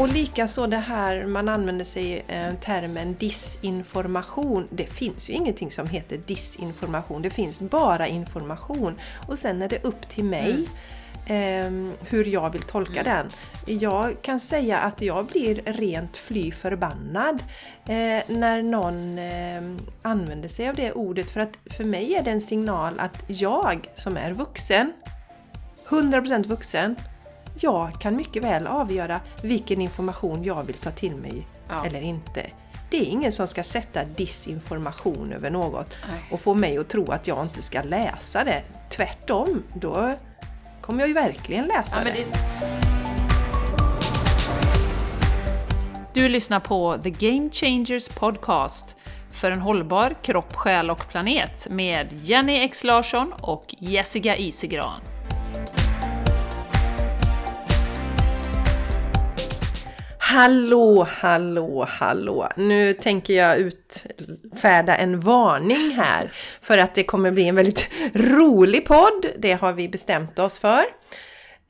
Och likaså det här man använder sig eh, termen disinformation. Det finns ju ingenting som heter disinformation, det finns bara information. Och sen är det upp till mig mm eh, hur jag vill tolka mm. den. Jag kan säga att jag blir rent fly förbannad eh, när någon eh, använder sig av det ordet för att för mig är det en signal att jag som är vuxen, 100% vuxen, jag kan mycket väl avgöra vilken information jag vill ta till mig ja. eller inte. Det är ingen som ska sätta disinformation över något Nej. och få mig att tro att jag inte ska läsa det. Tvärtom, då kommer jag ju verkligen läsa ja, det. Du lyssnar på The Game Changers Podcast för en hållbar kropp, själ och planet med Jenny X Larsson och Jessica Isigran. Hallå, hallå, hallå! Nu tänker jag utfärda en varning här för att det kommer bli en väldigt rolig podd. Det har vi bestämt oss för.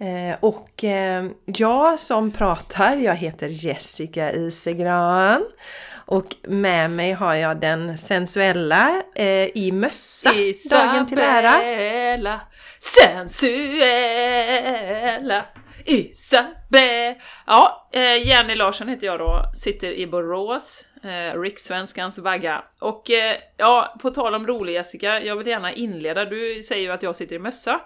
Eh, och eh, jag som pratar, jag heter Jessica Isegran. Och med mig har jag den sensuella eh, i mössa, Isabella, dagen till ära. sensuella. Isabelle! Ja, eh, Jenny Larsson heter jag då, sitter i Borås, eh, rikssvenskans vagga. Och eh, ja, på tal om rolig Jessica, jag vill gärna inleda, du säger ju att jag sitter i mössa.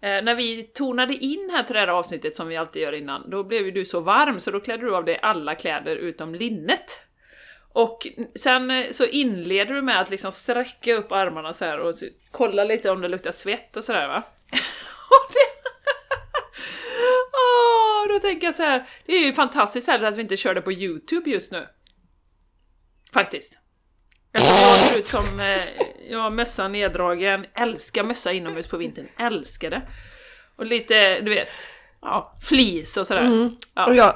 Eh, när vi tonade in här till det här avsnittet som vi alltid gör innan, då blev ju du så varm så då klädde du av dig alla kläder utom linnet. Och sen eh, så inleder du med att liksom sträcka upp armarna så här och kolla lite om det luktar svett och sådär va? och det Åh, då tänker jag så här. det är ju fantastiskt härligt att vi inte kör det på Youtube just nu. Faktiskt. Eftersom jag ser ut som, eh, jag mössan neddragen, älskar mössa inomhus på vintern, älskar det. Och lite, du vet, ja, flis och sådär. Mm. Ja. Och, jag,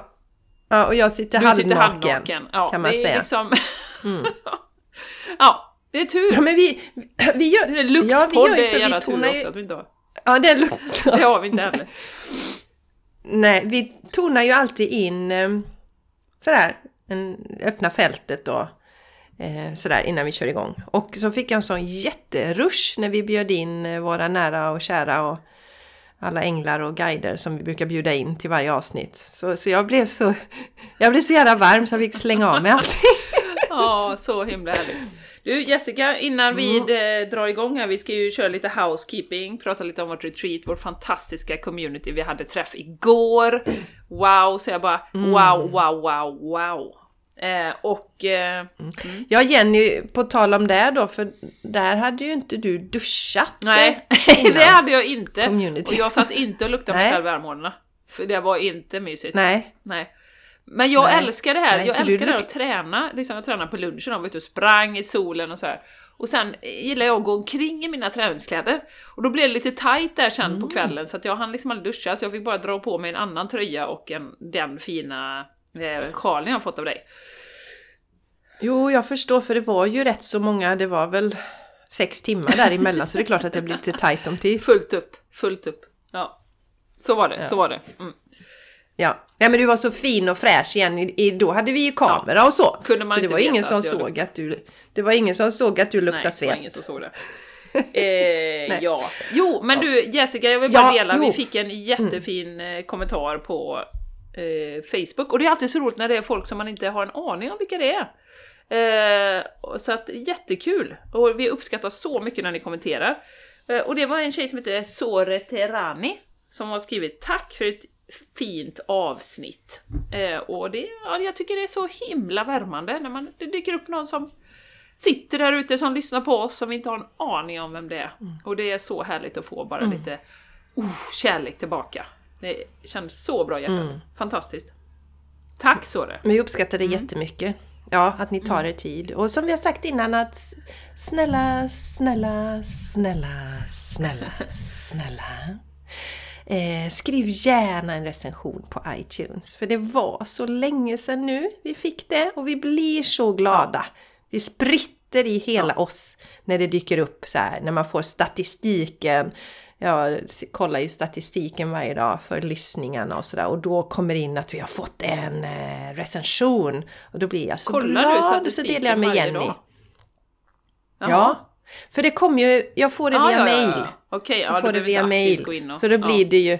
ja, och jag sitter halvnaken, ja, kan man det säga. Är liksom, mm. ja, det är tur. Ja, men vi, vi gör... Det är luktpodd, ja, vi gör ju så, det är jävla tur också att vi inte har. Ja, det är lukt. Det har vi inte heller. Nej, vi tonar ju alltid in eh, sådär, en, öppna fältet då. Eh, sådär innan vi kör igång. Och så fick jag en sån jätterush när vi bjöd in eh, våra nära och kära och alla änglar och guider som vi brukar bjuda in till varje avsnitt. Så, så jag blev så jag blev så jävla varm så jag fick slänga av mig allting. Ja, så himla härligt. Du Jessica, innan vi mm. drar igång här, vi ska ju köra lite housekeeping, prata lite om vårt retreat, vårt fantastiska community. Vi hade träff igår. Wow, så jag bara mm. wow, wow, wow, wow. Eh, och... Eh, mm. mm. Ja Jenny, på tal om det då, för där hade ju inte du duschat. Nej, det hade jag inte. Community. Och jag satt inte och luktade mig själv armhålorna. För det var inte mysigt. Nej. Nej. Men jag Nej. älskar det här, Nej, jag älskar det här att träna, liksom jag tränade på lunchen och var ute och sprang i solen och så här. Och sen gillar jag att gå omkring i mina träningskläder. Och då blev det lite tight där sen mm. på kvällen så att jag hann liksom aldrig duscha så jag fick bara dra på mig en annan tröja och en, den fina eh, sjalen jag fått av dig. Jo, jag förstår för det var ju rätt så många, det var väl sex timmar däremellan så det är klart att det blir lite tight om tid. Fullt upp, fullt upp. Ja. Så var det, ja. så var det. Mm. Ja. ja, men du var så fin och fräsch igen. då hade vi ju kamera ja. och så. Kunde man så det var ingen som såg att du... Det var ingen som såg att du luktade svett. Nej, det var ingen som såg det. eh, ja. Jo, men du Jessica, jag vill bara ja, dela. Jo. Vi fick en jättefin mm. kommentar på eh, Facebook. Och det är alltid så roligt när det är folk som man inte har en aning om vilka det är. Eh, så att jättekul! Och vi uppskattar så mycket när ni kommenterar. Eh, och det var en tjej som heter Sore Terani som har skrivit Tack för ett fint avsnitt. Eh, och det, ja, jag tycker det är så himla värmande när man, det dyker upp någon som sitter där ute som lyssnar på oss som vi inte har en aning om vem det är. Mm. Och det är så härligt att få bara mm. lite oh, kärlek tillbaka. Det känns så bra i hjärtat. Mm. Fantastiskt. Tack det. Vi uppskattar det mm. jättemycket. Ja, att ni tar mm. er tid. Och som vi har sagt innan att snälla, snälla, snälla, snälla, snälla. Eh, skriv gärna en recension på iTunes. För det var så länge sedan nu vi fick det och vi blir så glada. Det spritter i hela ja. oss när det dyker upp så här, när man får statistiken. jag kollar ju statistiken varje dag för lyssningarna och sådär och då kommer det in att vi har fått en eh, recension och då blir jag så Kollar glad och så delar jag med Jenny. Ja, för det kommer ju, jag får det Ah, via ja, ja, mail. ja. Okej, ja, Jag får du det via mail. och- Så då blir ja. det ju...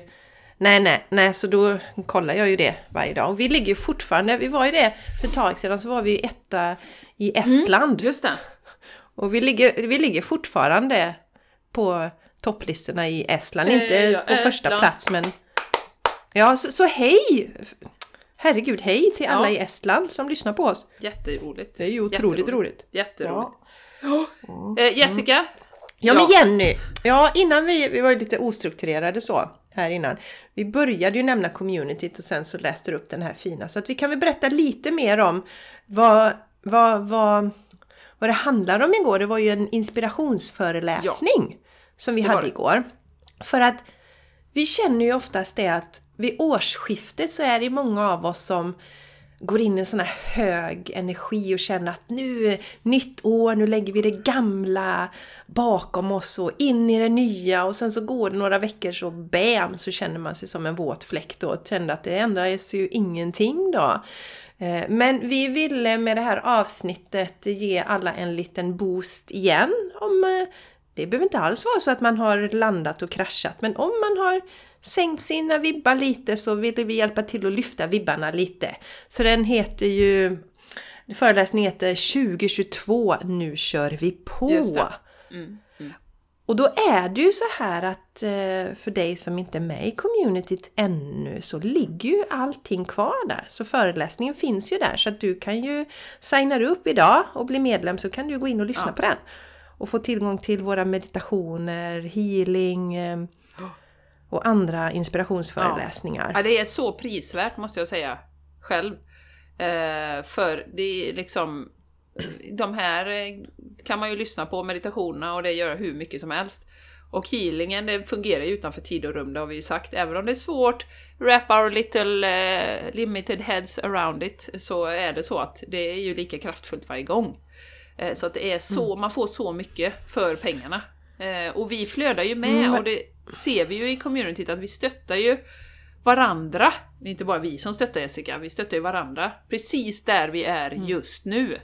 Nej, nej, nej, så då kollar jag ju det varje dag. Och vi ligger ju fortfarande, vi var ju det för ett tag sedan, så var vi ju etta i Estland. Just det. Och vi ligger, vi ligger fortfarande på topplistorna i Estland. Hej, Inte ja, på första Estland. plats, men... Ja, så, så hej! Herregud, hej till alla Ja. i Estland som lyssnar på oss. Jätteroligt. Det är ju otroligt Jätteroligt. roligt. Jätteroligt. Eh, Jessica? Ja, men Jenny! Ja, innan vi, vi var ju lite ostrukturerade så här innan. Vi började ju nämna communityt och sen så läste du upp den här fina. Så att vi kan väl berätta lite mer om vad, vad, vad, vad det handlar om igår. Det var ju en inspirationsföreläsning som vi hade igår. För att vi känner ju oftast det att vid årsskiftet så är det många av oss som går in i en sån här hög energi och känner att nu är nytt år, nu lägger vi det gamla bakom oss och in i det nya och sen så går det några veckor så bam så känner man sig som en våt fläkt då och känner att det ändras ju ingenting då. Eh, men vi ville med det här avsnittet ge alla en liten boost igen om eh, det behöver inte alls vara så att man har landat och kraschat, men om man har sänkt sina vibbar lite så ville vi hjälpa till att lyfta vibbarna lite. Så den heter ju, föreläsningen heter 2022, nu kör vi på! Det. Mm. Och då är det ju så här att eh, för dig som inte är med i communityt ännu så ligger ju allting kvar där. Så föreläsningen finns ju där så att du kan ju signa upp idag och bli medlem så kan du gå in och lyssna Ja. på den. Och få tillgång till våra meditationer, healing ehm, och andra inspirationsföreläsningar. Ja, det är så prisvärt måste jag säga själv. Eh, för det är liksom de här eh, kan man ju lyssna på, meditationerna och det gör hur mycket som helst. Och healingen det fungerar ju utanför tid och rum, det har vi ju sagt. Även om det är svårt, wrap our little uh, limited heads around it, så är det så att det är ju lika kraftfullt varje gång. Eh, så att det är så, man får så mycket för pengarna. Eh, och vi flödar ju med Mm. och det ser vi ju i communityt att vi stöttar ju varandra. Det är inte bara vi som stöttar Jessica, vi stöttar ju varandra. Precis där vi är just nu.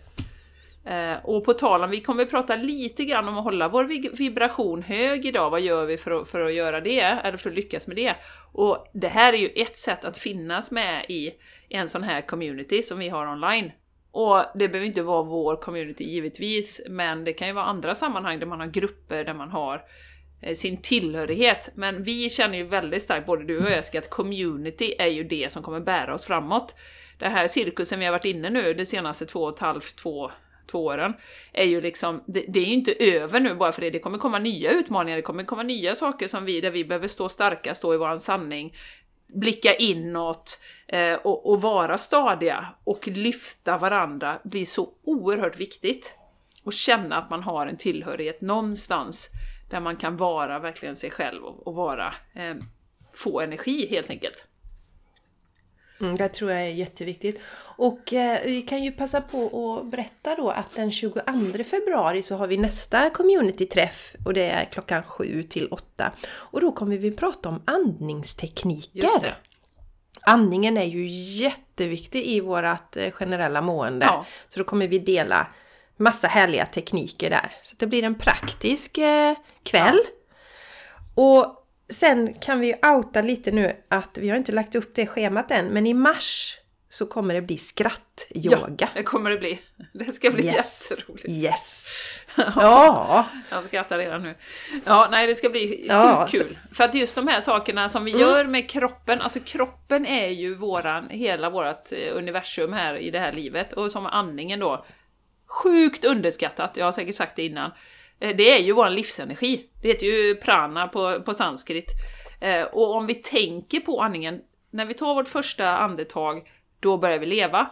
Eh, och på tal om, vi kommer att prata lite grann om att hålla vår vibration hög idag. Vad gör vi för att, för att göra det? Eller för att lyckas med det? Och det här är ju ett sätt att finnas med i en sån här community som vi har online. Och det behöver inte vara vår community givetvis, men det kan ju vara andra sammanhang där man har grupper där man har eh, sin tillhörighet. Men vi känner ju väldigt starkt, både du och jag, Jessica, att community är ju det som kommer bära oss framåt. Den här cirkusen vi har varit inne nu de senaste två och ett halvt, två, två åren, är ju liksom, det, det är ju inte över nu bara för det. Det kommer komma nya utmaningar, det kommer komma nya saker som vi, där vi behöver stå starka, stå i våran sanning, blicka inåt eh, och, och vara stadiga och lyfta varandra blir så oerhört viktigt. Och känna att man har en tillhörighet någonstans där man kan vara verkligen sig själv och, och vara, eh, få energi helt enkelt. Mm, det tror jag är jätteviktigt. Och eh, vi kan ju passa på att berätta då att den 22 februari så har vi nästa communityträff och det är klockan 7 till 8. Och då kommer vi prata om andningstekniker. Andningen är ju jätteviktig i vårt eh, generella mående. Ja. Så då kommer vi dela massa härliga tekniker där. Så det blir en praktisk eh, kväll. Och sen kan vi ju outa lite nu att vi har inte lagt upp det schemat än, men i mars så kommer det bli skrattyoga. det kommer det bli. Det ska bli Yes! jätteroligt. Yes! Ja! Jag skrattar redan nu. Ja, nej det ska bli Ja, kul. För att just de här sakerna som vi gör med kroppen, alltså kroppen är ju våran, hela vårt eh, universum här i det här livet. Och som andningen då, sjukt underskattat, jag har säkert sagt det innan. Eh, det är ju vår livsenergi. Det heter ju prana på, på sanskrit. Eh, och om vi tänker på andningen, när vi tar vårt första andetag, då börjar vi leva.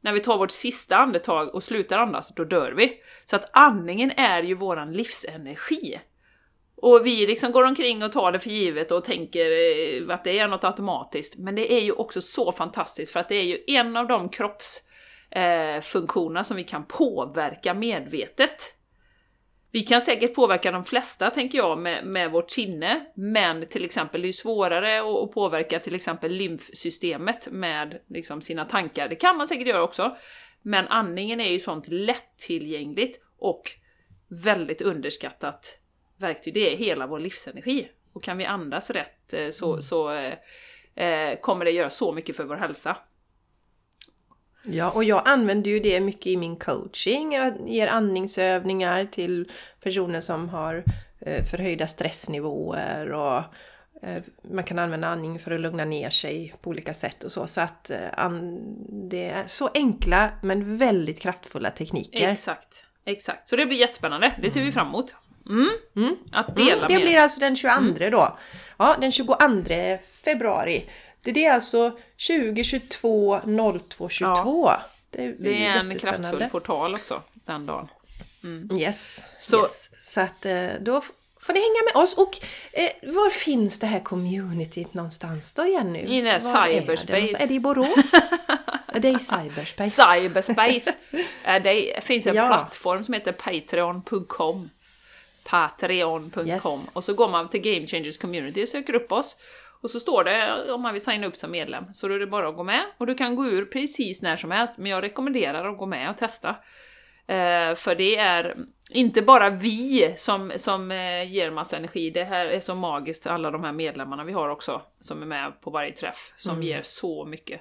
När vi tar vårt sista andetag och slutar andas, då dör vi. Så att andningen är ju våran livsenergi. Och vi liksom går omkring och tar det för givet och tänker eh, att det är något automatiskt. Men det är ju också så fantastiskt för att det är ju en av de kroppsfunktionerna eh, som vi kan påverka medvetet. Vi kan säkert påverka de flesta, tänker jag, med, med vårt sinne, men till exempel det är svårare att, att påverka till exempel lymfsystemet med liksom, sina tankar. Det kan man säkert göra också, men andningen är ju sånt lättillgängligt och väldigt underskattat verktyg. Det är hela vår livsenergi. Och kan vi andas rätt eh, så, mm. så eh, eh, kommer det göra så mycket för vår hälsa. Ja, och jag använder ju det mycket i min coaching. Jag ger andningsövningar till personer som har eh, förhöjda stressnivåer och eh, man kan använda andning för att lugna ner sig på olika sätt och så. Så att eh, det är så enkla men väldigt kraftfulla tekniker. Exakt, exakt. Så det blir jättespännande. Det ser vi fram emot. Mm. Mm. Att dela mm. Det med. blir alltså den 22 mm. då. Ja, den 22 februari. Det är alltså 2022 02 22. Ja. Det är, det är en kraftfull portal också den dagen. Mm. Yes, så, yes. så att eh, då får ni hänga med oss. Och eh, var finns det här communityt någonstans då Jenny? I den cyberspace. Är det, är det i Borås? det är i cyberspace. Cyberspace. det finns en ja. plattform som heter patreon.com patreon.com yes. och så går man till Game Changers Community och söker upp oss. Och så står det om man vill signa upp som medlem, så då är det bara att gå med. Och du kan gå ur precis när som helst, men jag rekommenderar att gå med och testa. Eh, för det är inte bara vi som, som eh, ger massa energi, det här är så magiskt, alla de här medlemmarna vi har också, som är med på varje träff, som mm. ger så mycket.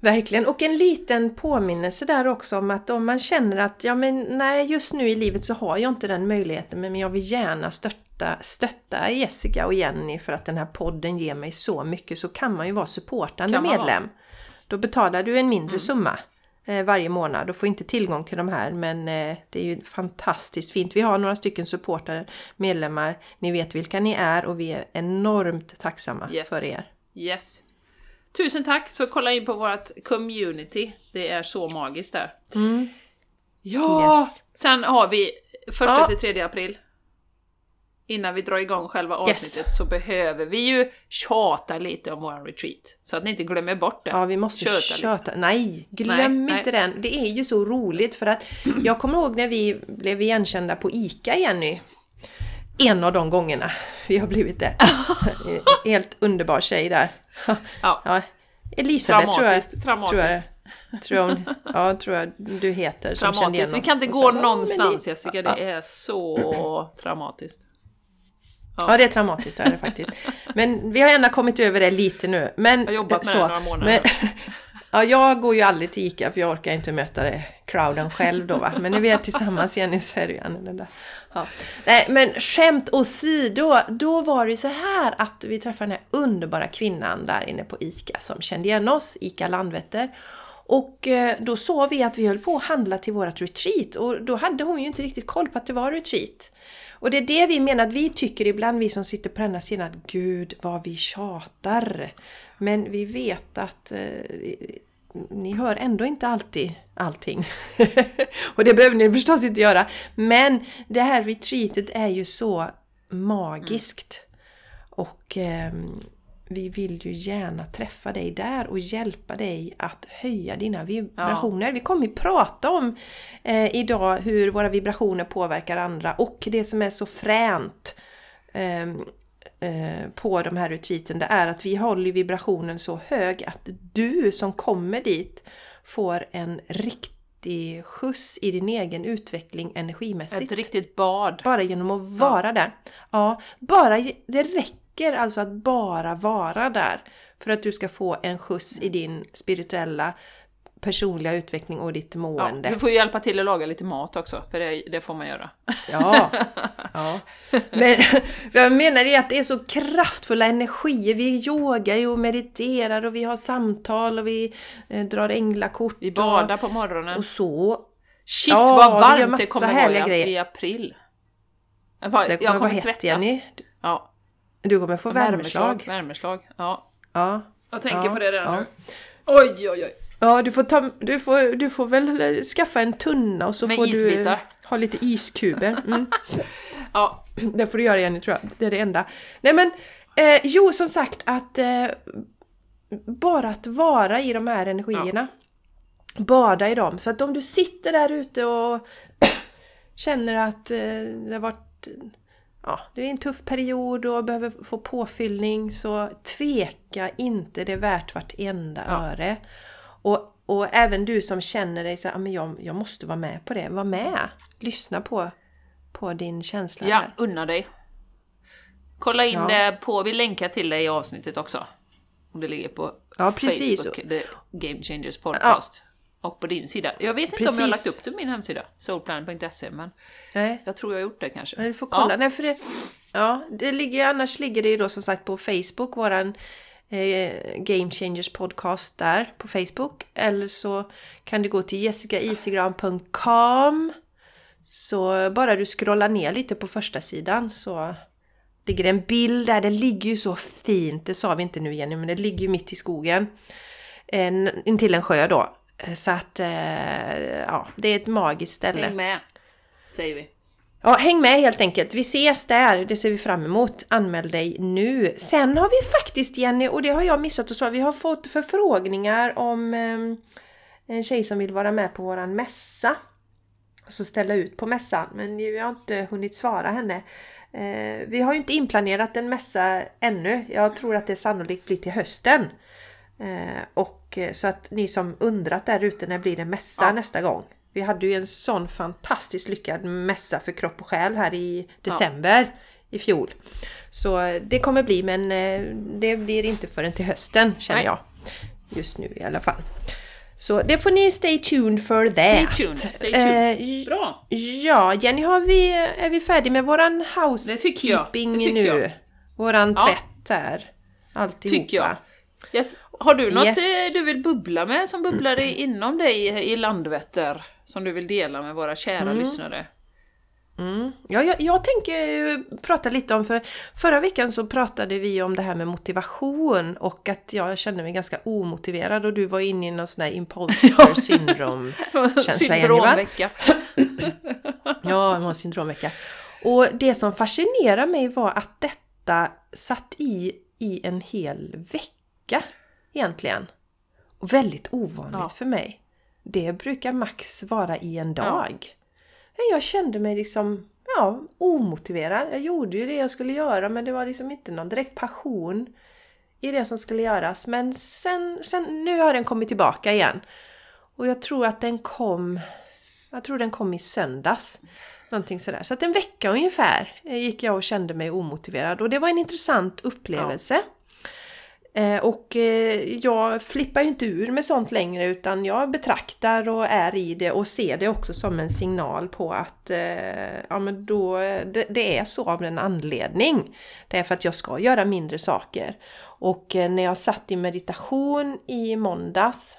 Verkligen, och en liten påminnelse där också om att om man känner att ja men nej just nu i livet så har jag inte den möjligheten men jag vill gärna stötta, stötta Jessica och Jenny för att den här podden ger mig så mycket så kan man ju vara supportande medlem. Då betalar du en mindre mm. summa eh, varje månad och får inte tillgång till de här men eh, det är ju fantastiskt fint. Vi har några stycken supportare, medlemmar, ni vet vilka ni är och vi är enormt tacksamma yes. för er. Yes, Tusen tack! Så kolla in på vårt community. Det är så magiskt där. Mm. Ja! Yes. Sen har vi första ja. till tredje april. Innan vi drar igång själva avsnittet yes. så behöver vi ju tjata lite om vår retreat. Så att ni inte glömmer bort det. Ja, vi måste köta. köta. Nej, glöm nej, inte nej. den. Det är ju så roligt för att jag kommer ihåg när vi blev igenkända på ICA, Jenny. En av de gångerna vi har blivit det. Helt underbar tjej där. Ja. ja. Elisabeth tror jag. Tror jag, tror jag, ja, tror jag du heter. Som traumatiskt. Vi kan inte gå någonstans Jessica, det är så traumatiskt. Ja. ja. det är traumatiskt är det faktiskt. Men vi har ändå kommit över det lite nu. Men, jag har jobbat med så, det några månader. Men, ja, jag går ju aldrig till ICA för jag orkar inte möta det, crowden själv då va. Men när vi är tillsammans Jenny så är det ju annorlunda. Ja. Nej, men skämt åsido, då var det så här att vi träffade den här underbara kvinnan där inne på ICA som kände igen oss, ICA Landvetter. Och eh, då såg vi att vi höll på att handla till vårt retreat och då hade hon ju inte riktigt koll på att det var retreat. Och det är det vi menar att vi tycker ibland, vi som sitter på denna sidan, att Gud vad vi tjatar. Men vi vet att eh, ni hör ändå inte alltid allting. och det behöver ni förstås inte göra. Men det här retreatet är ju så magiskt. Mm. Och eh, vi vill ju gärna träffa dig där och hjälpa dig att höja dina vibrationer. Ja. Vi kommer ju prata om eh, idag hur våra vibrationer påverkar andra och det som är så fränt eh, Eh, på de här retreaten det är att vi håller vibrationen så hög att du som kommer dit får en riktig skjuts i din egen utveckling energimässigt. Ett riktigt bad. Bara genom att vara ja. där. Ja, bara, det räcker alltså att bara vara där för att du ska få en skjuts i din spirituella personliga utveckling och ditt mående. Ja, du får ju hjälpa till att laga lite mat också, för det, det får man göra. Ja, ja. Men jag menar det att det är så kraftfulla energier. Vi yogar och mediterar och vi har samtal och vi eh, drar änglakort. Vi badar och, på morgonen. Och så. Shit ja, vad varmt det kommer vara grejer. i april. Jag, det kommer jag kommer svettas. Jenny. Ja. Du kommer få värmeslag. Värmeslag, värmeslag. Ja. ja. Jag tänker ja. på det redan ja. nu. Oj, oj, oj. Ja, du får, ta, du, får, du får väl skaffa en tunna och så Med får isbitar. du ha lite iskuber. Mm. ja. Det får du göra Jenny tror jag. Det är det enda. Nej men, eh, jo som sagt att eh, bara att vara i de här energierna. Ja. Bada i dem. Så att om du sitter där ute och känner att eh, det har varit ja, det är en tuff period och behöver få påfyllning så tveka inte, det är värt vartenda ja. öre. Och, och även du som känner dig så här, men jag, jag måste vara med på det, var med! Lyssna på, på din känsla. Ja, där. unna dig! Kolla in ja. det på, vi länkar till det i avsnittet också. Om det ligger på ja, precis. Facebook, The Game Changers Podcast. Ja. Och på din sida. Jag vet inte precis. om jag har lagt upp det på min hemsida, soulplan.se, men Nej. jag tror jag har gjort det kanske. Men du får kolla. Ja. Nej, för det, ja, det ligger, annars ligger det ju då som sagt på Facebook, våran eh, Game Changers podcast där på Facebook. Eller så kan du gå till jessicaisigran.com Så bara du scrollar ner lite på första sidan så ligger en bild där. Det ligger ju så fint, det sa vi inte nu Jenny, men det ligger ju mitt i skogen. En, intill en sjö då. Så att, eh, ja, det är ett magiskt ställe. Häng med, säger vi. Ja, häng med helt enkelt. Vi ses där, det ser vi fram emot. Anmäl dig nu. Sen har vi faktiskt Jenny, och det har jag missat att säga, vi har fått förfrågningar om eh, en tjej som vill vara med på våran mässa. Alltså ställa ut på mässan, men vi har inte hunnit svara henne. Eh, vi har ju inte inplanerat en mässa ännu. Jag tror att det sannolikt blir till hösten. Eh, och eh, så att ni som undrat där ute när blir det mässa ja. nästa gång. Vi hade ju en sån fantastiskt lyckad mässa för kropp och själ här i december ja. i fjol. Så det kommer bli men det blir inte förrän till hösten känner Nej. jag. Just nu i alla fall. Så det får ni stay tuned for that. Stay tuned, stay tuned. Eh, Bra! Ja, Jenny, har vi, är vi färdiga med våran housekeeping nu? Jag. Våran ja. tvätt här. Alltihopa. Tycker jag. Yes. Har du något yes. Eh, du vill bubbla med som bubblar inom dig i Landvetter? Som du vill dela med våra kära mm. lyssnare? Mm. Ja, jag, jag, tänker prata lite om, för förra veckan så pratade vi om det här med motivation och att jag kände mig ganska omotiverad och du var inne i någon sån där imposter syndrom känsla Syndromvecka. ja, det var syndromvecka. Och det som fascinerade mig var att detta satt i i en hel vecka egentligen. Och väldigt ovanligt ja. för mig. Det brukar max vara i en dag. Ja. Jag kände mig liksom ja, omotiverad. Jag gjorde ju det jag skulle göra men det var liksom inte någon direkt passion i det som skulle göras. Men sen, sen nu har den kommit tillbaka igen. Och jag tror att den kom, jag tror den kom i söndags. Någonting sådär. Så att en vecka ungefär gick jag och kände mig omotiverad och det var en intressant upplevelse. Ja. Eh, och eh, jag flippar ju inte ur med sånt längre utan jag betraktar och är i det och ser det också som en signal på att eh, ja, men då, det, det är så av en anledning. Det är för att jag ska göra mindre saker. Och när jag satt i meditation i måndags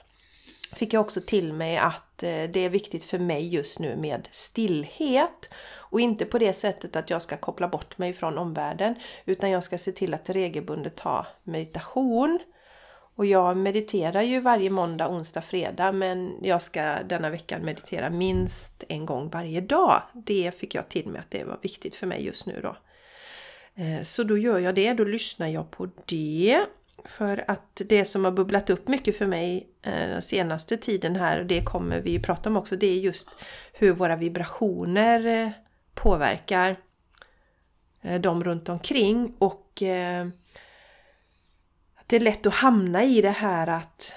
fick jag också till mig att det är viktigt för mig just nu med stillhet och inte på det sättet att jag ska koppla bort mig från omvärlden utan jag ska se till att regelbundet ha meditation. Och jag mediterar ju varje måndag, onsdag, fredag men jag ska denna veckan meditera minst en gång varje dag. Det fick jag till mig att det var viktigt för mig just nu då. Eh, så då gör jag det, då lyssnar jag på det. För att det som har bubblat upp mycket för mig eh, den senaste tiden här, och det kommer vi prata om också, det är just hur våra vibrationer eh, påverkar eh, de runt omkring och att det är lätt att hamna i det här att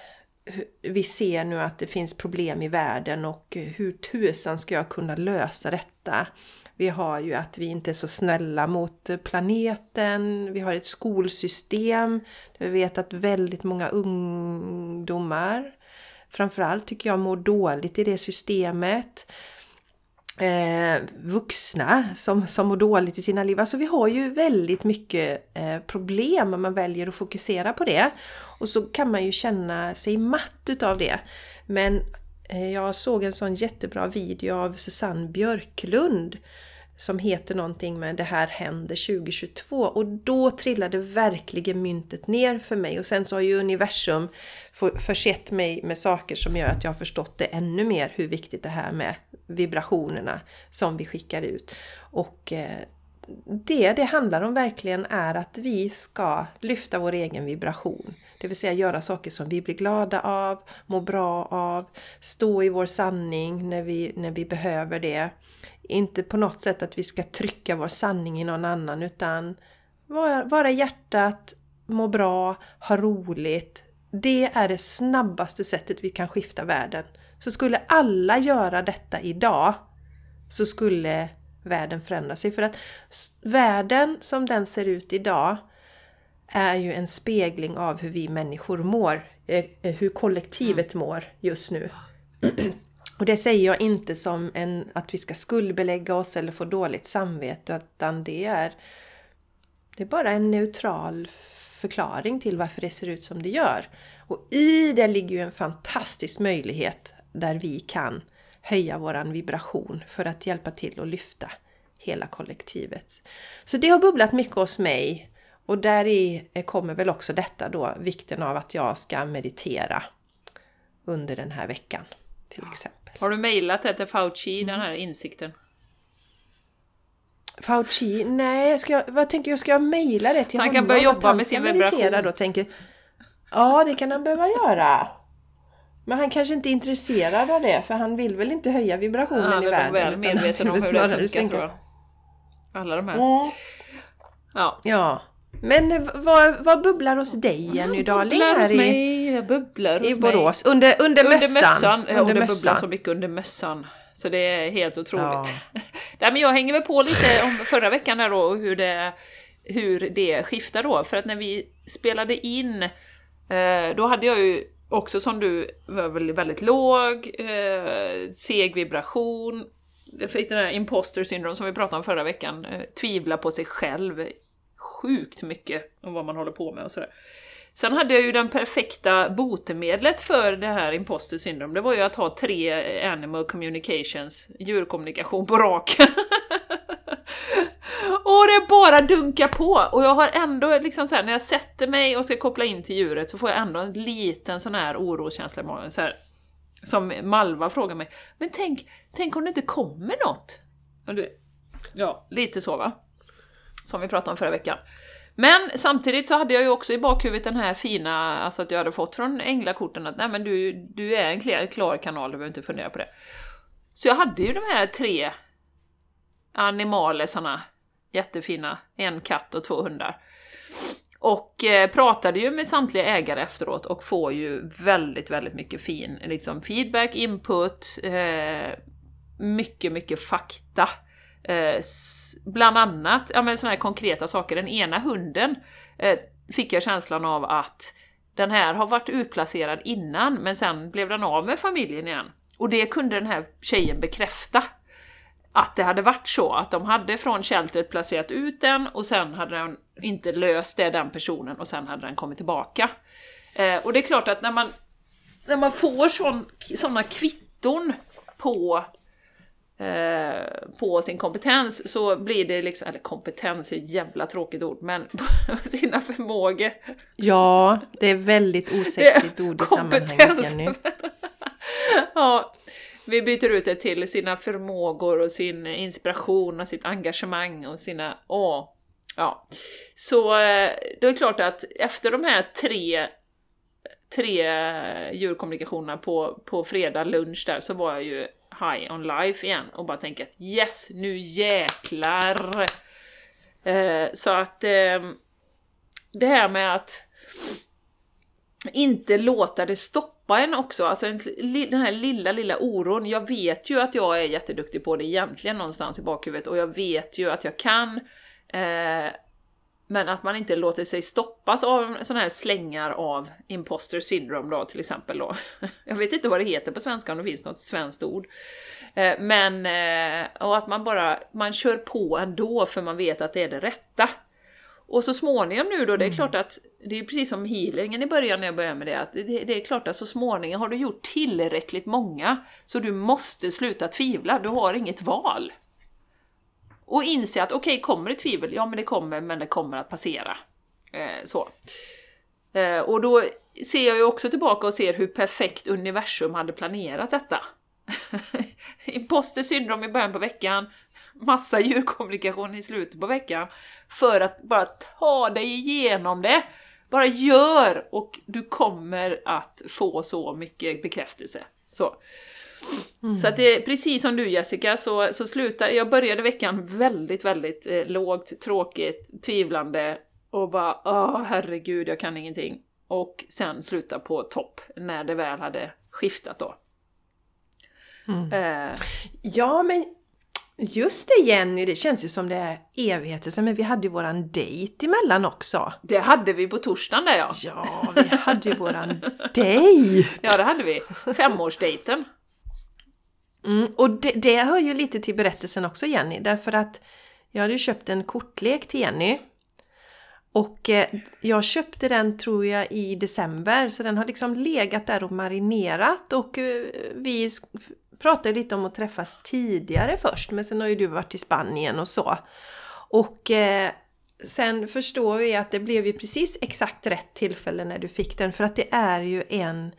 vi ser nu att det finns problem i världen och hur tusan ska jag kunna lösa detta? Vi har ju att vi inte är så snälla mot planeten. Vi har ett skolsystem där vi vet att väldigt många ungdomar framförallt tycker jag mår dåligt i det systemet eh, vuxna som, som mår dåligt i sina liv. Alltså vi har ju väldigt mycket eh, problem om man väljer att fokusera på det. Och så kan man ju känna sig matt utav det. Men eh, jag såg en sån jättebra video av Susanne Björklund som heter någonting med Det här händer 2022 och då trillade verkligen myntet ner för mig och sen så har ju universum försett mig med saker som gör att jag har förstått det ännu mer hur viktigt det här med vibrationerna som vi skickar ut. Och eh, det det handlar om verkligen är att vi ska lyfta vår egen vibration. Det vill säga göra saker som vi blir glada av, mår bra av, stå i vår sanning när vi, när vi behöver det. Inte på något sätt att vi ska trycka vår sanning i någon annan utan vara, vara hjärtat, må bra, ha roligt. Det är det snabbaste sättet vi kan skifta världen. Så skulle alla göra detta idag så skulle världen förändra sig. För att världen som den ser ut idag är ju en spegling av hur vi människor mår. Eh, eh, hur kollektivet mm. mår just nu. Och det säger jag inte som en, att vi ska skuldbelägga oss eller få dåligt samvete utan det är, det är bara en neutral förklaring till varför det ser ut som det gör. Och i det ligger ju en fantastisk möjlighet där vi kan höja våran vibration för att hjälpa till att lyfta hela kollektivet. Så det har bubblat mycket hos mig och där i kommer väl också detta då, vikten av att jag ska meditera under den här veckan till exempel. Har du mejlat det till Fauci, den här insikten? Fauci? Nej, ska jag, vad tänker jag? Ska jag mejla det till han honom? Han kan börja jobba med sin vibration. Då, tänker, ja, det kan han behöva göra. Men han kanske inte är intresserad av det, för han vill väl inte höja vibrationen ja, i världen? Han är väl medveten om hur det funkar, tror jag. Alla de här. Mm. Ja. ja. Men vad, vad bubblar hos dig Jenny Darling? Bubblar hos mig, jag bubblar hos i Borås. Mig. Under, under, under mössan. mössan. Under det mössan. bubblar så mycket under mössan. Så det är helt otroligt. Ja. Nej, men jag hänger väl på lite om förra veckan här då, och hur det, hur det skiftar då. För att när vi spelade in, eh, då hade jag ju också som du var väl väldigt låg, eh, seg vibration, fick den här imposter syndrom som vi pratade om förra veckan, eh, tvivla på sig själv sjukt mycket om vad man håller på med och sådär. Sen hade jag ju den perfekta botemedlet för det här imposter syndrom, det var ju att ha tre animal communications, djurkommunikation på raken. och det bara dunkar på! Och jag har ändå liksom såhär, när jag sätter mig och ska koppla in till djuret så får jag ändå en liten sån här oroskänsla i magen. Så här, som Malva frågar mig, men tänk, tänk om det inte kommer något? Ja, lite så va? Som vi pratade om förra veckan. Men samtidigt så hade jag ju också i bakhuvudet den här fina, alltså att jag hade fått från änglakorten att nej men du, du är en klar, klar kanal, du behöver inte fundera på det. Så jag hade ju de här tre animalesarna, jättefina, en katt och två hundar. Och eh, pratade ju med samtliga ägare efteråt och får ju väldigt, väldigt mycket fin liksom, feedback, input, eh, mycket, mycket fakta. Eh, bland annat, ja men såna här konkreta saker. Den ena hunden eh, fick jag känslan av att den här har varit utplacerad innan, men sen blev den av med familjen igen. Och det kunde den här tjejen bekräfta. Att det hade varit så, att de hade från shelteret placerat ut den och sen hade den inte löst det, den personen, och sen hade den kommit tillbaka. Eh, och det är klart att när man, när man får sådana kvitton på på sin kompetens så blir det liksom, eller kompetens är ett jävla tråkigt ord, men på sina förmågor. Ja, det är väldigt osexigt ord i sammanhanget Jenny. ja, vi byter ut det till sina förmågor och sin inspiration och sitt engagemang och sina, åh, ja. Så eh, det är klart att efter de här tre tre djurkommunikationerna på, på fredag lunch där så var jag ju high on life igen och bara tänka att yes, nu jäklar! Eh, så att eh, det här med att inte låta det stoppa en också, alltså en, den här lilla, lilla oron. Jag vet ju att jag är jätteduktig på det egentligen någonstans i bakhuvudet och jag vet ju att jag kan eh, men att man inte låter sig stoppas av sådana här slängar av imposter syndrome då till exempel då. Jag vet inte vad det heter på svenska, om det finns något svenskt ord. Eh, men, eh, och att man bara, man kör på ändå för man vet att det är det rätta. Och så småningom nu då, det är mm. klart att, det är precis som healingen i början när jag började med det, att det, det, är klart att så småningom har du gjort tillräckligt många, så du måste sluta tvivla, du har inget val. Och inse att okej, okay, kommer det tvivel? Ja, men det kommer, men det kommer att passera. Eh, så. Eh, och då ser jag ju också tillbaka och ser hur perfekt universum hade planerat detta. Imposter syndrom i början på veckan, massa djurkommunikation i slutet på veckan för att bara ta dig igenom det. Bara gör och du kommer att få så mycket bekräftelse. Så. Mm. Så att det precis som du Jessica, så, så slutar, jag började veckan väldigt, väldigt eh, lågt, tråkigt, tvivlande och bara åh herregud, jag kan ingenting. Och sen sluta på topp när det väl hade skiftat då. Mm. Eh. Ja, men just det Jenny, det känns ju som det är evigheter sedan, men vi hade ju våran dejt emellan också. Det hade vi på torsdagen där ja. Ja, vi hade ju våran dejt! Ja, det hade vi. Femårsdejten. Mm, och det, det hör ju lite till berättelsen också Jenny, därför att jag hade ju köpt en kortlek till Jenny. Och eh, jag köpte den tror jag i december, så den har liksom legat där och marinerat och eh, vi pratade lite om att träffas tidigare först, men sen har ju du varit i Spanien och så. Och eh, sen förstår vi att det blev ju precis exakt rätt tillfälle när du fick den, för att det är ju en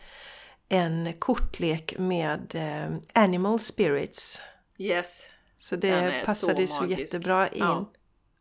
en kortlek med eh, Animal Spirits. Yes. Så det passade så, så jättebra in. Ja.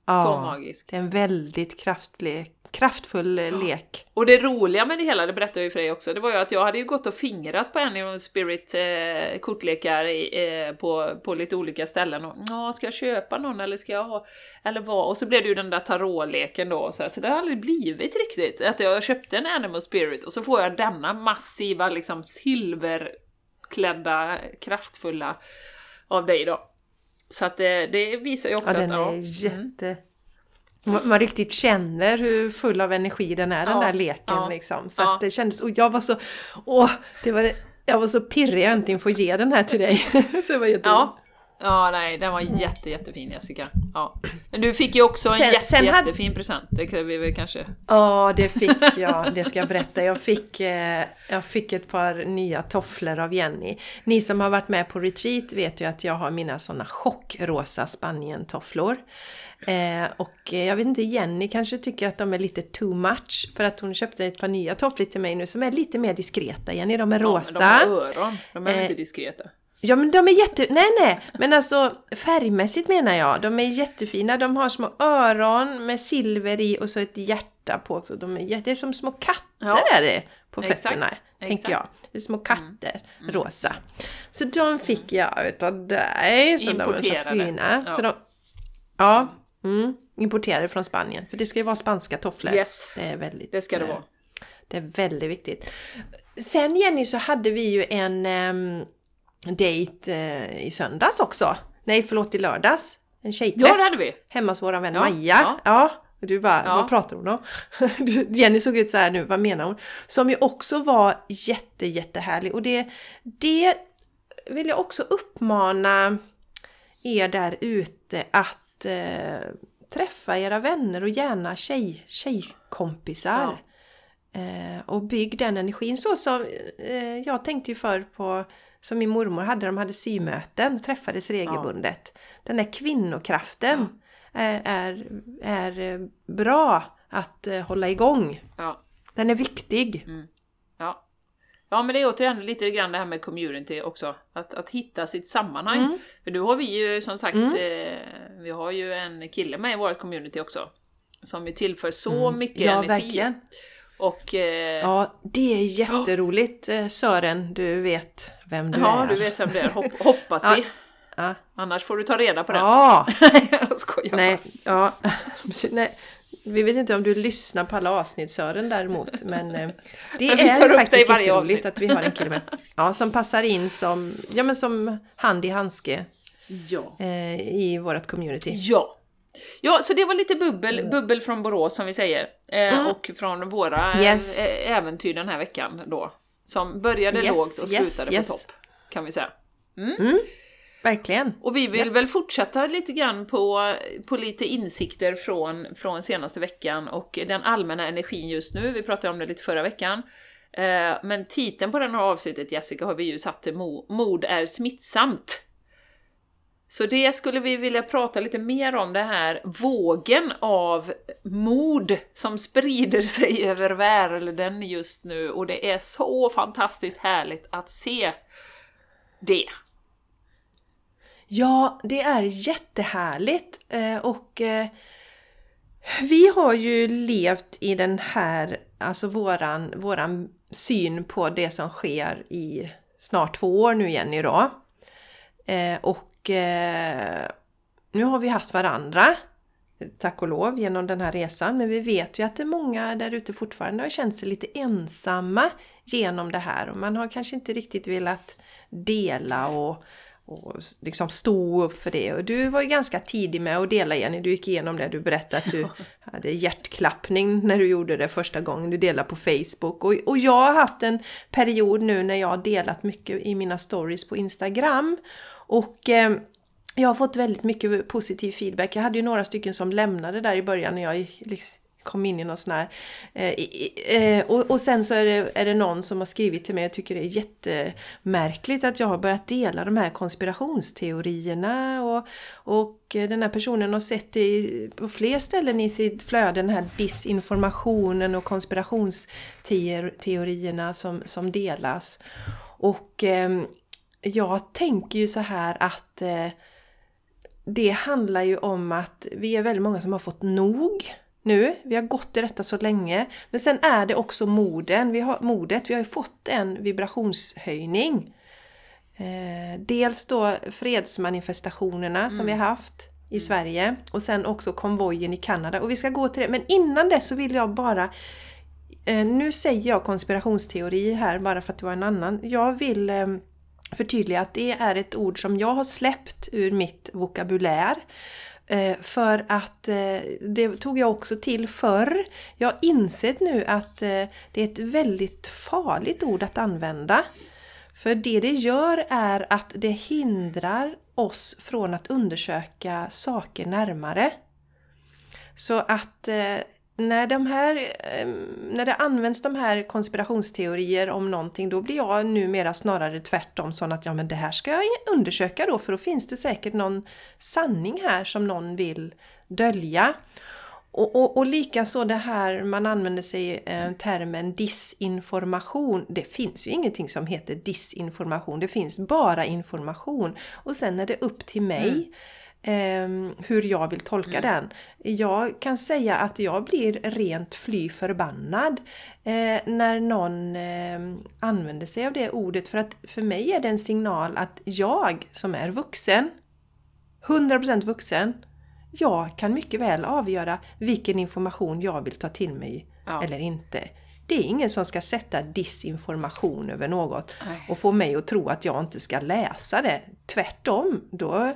Ja, så magisk. Det är en väldigt kraftlek, kraftfull ja. lek. Och det roliga med det hela, det berättade jag ju för dig också, det var ju att jag hade ju gått och fingrat på Animal Spirit eh, kortlekar eh, på, på lite olika ställen och ja, ska jag köpa någon eller ska jag ha, eller vad? Och så blev det ju den där tarotleken då, så, här, så det har aldrig blivit riktigt. Att jag köpte en Animal Spirit och så får jag denna massiva, liksom silverklädda, kraftfulla av dig då. Så att det, det visar ju också ja, att... Ja, den är jätte... Man riktigt känner hur full av energi den är, den där leken ja, liksom. Så att det kändes... Och jag var så... Åh! Det var, jag var så pirrig att äntligen få ge den här till dig. så det var jätteroligt. Ja. Ja, nej, den var jätte, jättefin Jessica. Ja. Men du fick ju också en sen, jätte, sen jättefin present, det kan vi väl kanske... Ja, det fick jag. Det ska jag berätta. Jag fick, eh, jag fick ett par nya tofflor av Jenny. Ni som har varit med på retreat vet ju att jag har mina sådana chockrosa Spanien-tofflor. Eh, och jag vet inte, Jenny kanske tycker att de är lite too much för att hon köpte ett par nya tofflor till mig nu som är lite mer diskreta. Jenny, de är rosa. Ja, men de har öron, de är eh, inte diskreta. Ja men de är jätte... Nej nej! Men alltså färgmässigt menar jag. De är jättefina. De har små öron med silver i och så ett hjärta på också. De är jätte... Det är som små katter ja. är det på fötterna. Exakt. Tänker jag. Det är små katter, mm. rosa. Så de fick jag utav dig. Så Importerade. De är så fina. Ja. Så de, ja mm, importerade från Spanien. För det ska ju vara spanska tofflor. Yes. Det är väldigt... Det ska det vara. Det är väldigt viktigt. Sen Jenny så hade vi ju en... Um, dejt eh, i söndags också. Nej, förlåt, i lördags. En tjejträff. Ja, det hade vi! Hemma hos våran vän ja, Maja. Ja. ja. Du bara, ja. vad pratar hon om? Jenny såg ut så här nu, vad menar hon? Som ju också var jätte, jättehärlig. Och det, det vill jag också uppmana er där ute att eh, träffa era vänner och gärna tjej, tjejkompisar. Ja. Eh, och bygg den energin. Så som eh, jag tänkte ju förr på som min mormor hade, de hade symöten, träffades regelbundet. Ja. Den här kvinnokraften ja. är, är, är, bra att eh, hålla igång. Ja. Den är viktig. Mm. Ja. Ja men det är återigen lite grann det här med community också. Att, att hitta sitt sammanhang. Mm. För nu har vi ju som sagt, mm. eh, vi har ju en kille med i vårt community också. Som ju tillför så mm. mycket ja, energi. Verkligen. Och, eh, ja, det är jätteroligt oh. Sören, du vet vem du ja, är. Ja, du vet vem du är, Hopp, hoppas vi. Ja. Annars får du ta reda på det. Ja! jag skojar Nej, ja. Nej. Vi vet inte om du lyssnar på alla avsnitt Sören däremot, men eh, det men är faktiskt jätteroligt att vi har en kille med. Ja, som passar in som, ja, men som hand i handske ja. eh, i vårt community. Ja, Ja, så det var lite bubbel, mm. bubbel från Borås som vi säger. Eh, mm. Och från våra yes. äventyr den här veckan då. Som började yes, lågt och yes, slutade yes. på topp, kan vi säga. Mm. mm. Verkligen. Och vi vill ja. väl fortsätta lite grann på, på lite insikter från, från senaste veckan och den allmänna energin just nu. Vi pratade om det lite förra veckan. Eh, men titeln på den här avsnittet, Jessica, har vi ju satt till Mod är smittsamt. Så det skulle vi vilja prata lite mer om, det här vågen av mod som sprider sig över världen just nu och det är så fantastiskt härligt att se det. Ja, det är jättehärligt eh, och eh, vi har ju levt i den här, alltså våran, våran syn på det som sker i snart två år nu Jenny då. Eh, och nu har vi haft varandra, tack och lov, genom den här resan. Men vi vet ju att det är många där ute fortfarande har känt sig lite ensamma genom det här och man har kanske inte riktigt velat dela och och liksom stå upp för det. Och du var ju ganska tidig med att dela Jenny, du gick igenom det, du berättade att du hade hjärtklappning när du gjorde det första gången, du delade på Facebook. Och, och jag har haft en period nu när jag har delat mycket i mina stories på Instagram. Och eh, jag har fått väldigt mycket positiv feedback. Jag hade ju några stycken som lämnade där i början när jag liksom kom in i någon sån här... Eh, eh, och, och, sen så är det, är det någon som har skrivit till mig, och tycker det är jättemärkligt att jag har börjat dela de här konspirationsteorierna och, och den här personen har sett det på fler ställen i sitt flöde, den här disinformationen och konspirationsteorierna som, som delas. Och eh, jag tänker ju så här att eh, det handlar ju om att vi är väldigt många som har fått nog nu. Vi har gått i detta så länge. Men sen är det också moden. Vi har, modet. Vi har ju fått en vibrationshöjning. Eh, dels då fredsmanifestationerna mm. som vi har haft i mm. Sverige och sen också konvojen i Kanada. Och vi ska gå till det. Men innan det så vill jag bara eh, nu säger jag konspirationsteori här bara för att det var en annan. Jag vill förtydliga att det är ett ord som jag har släppt ur mitt vokabulär. Eh, för att eh, det tog jag också till förr. Jag har insett nu att eh, det är ett väldigt farligt ord att använda. För det det gör är att det hindrar oss från att undersöka saker närmare. Så att när, de här, eh, när det används de här konspirationsteorier om någonting då blir jag numera snarare tvärtom sån att ja men det här ska jag undersöka då för då finns det säkert någon sanning här som någon vill dölja. Och, och, och likaså det här man använder sig eh, termen disinformation. Det finns ju ingenting som heter disinformation, det finns bara information. Och sen är det upp till mig mm hur jag vill tolka mm. den. Jag kan säga att jag blir rent fly förbannad eh, när någon eh, använder sig av det ordet för att för mig är det en signal att jag som är vuxen, 100% vuxen, jag kan mycket väl avgöra vilken information jag vill ta till mig ja. eller inte. Det är ingen som ska sätta disinformation över något Nej. och få mig att tro att jag inte ska läsa det. Tvärtom, då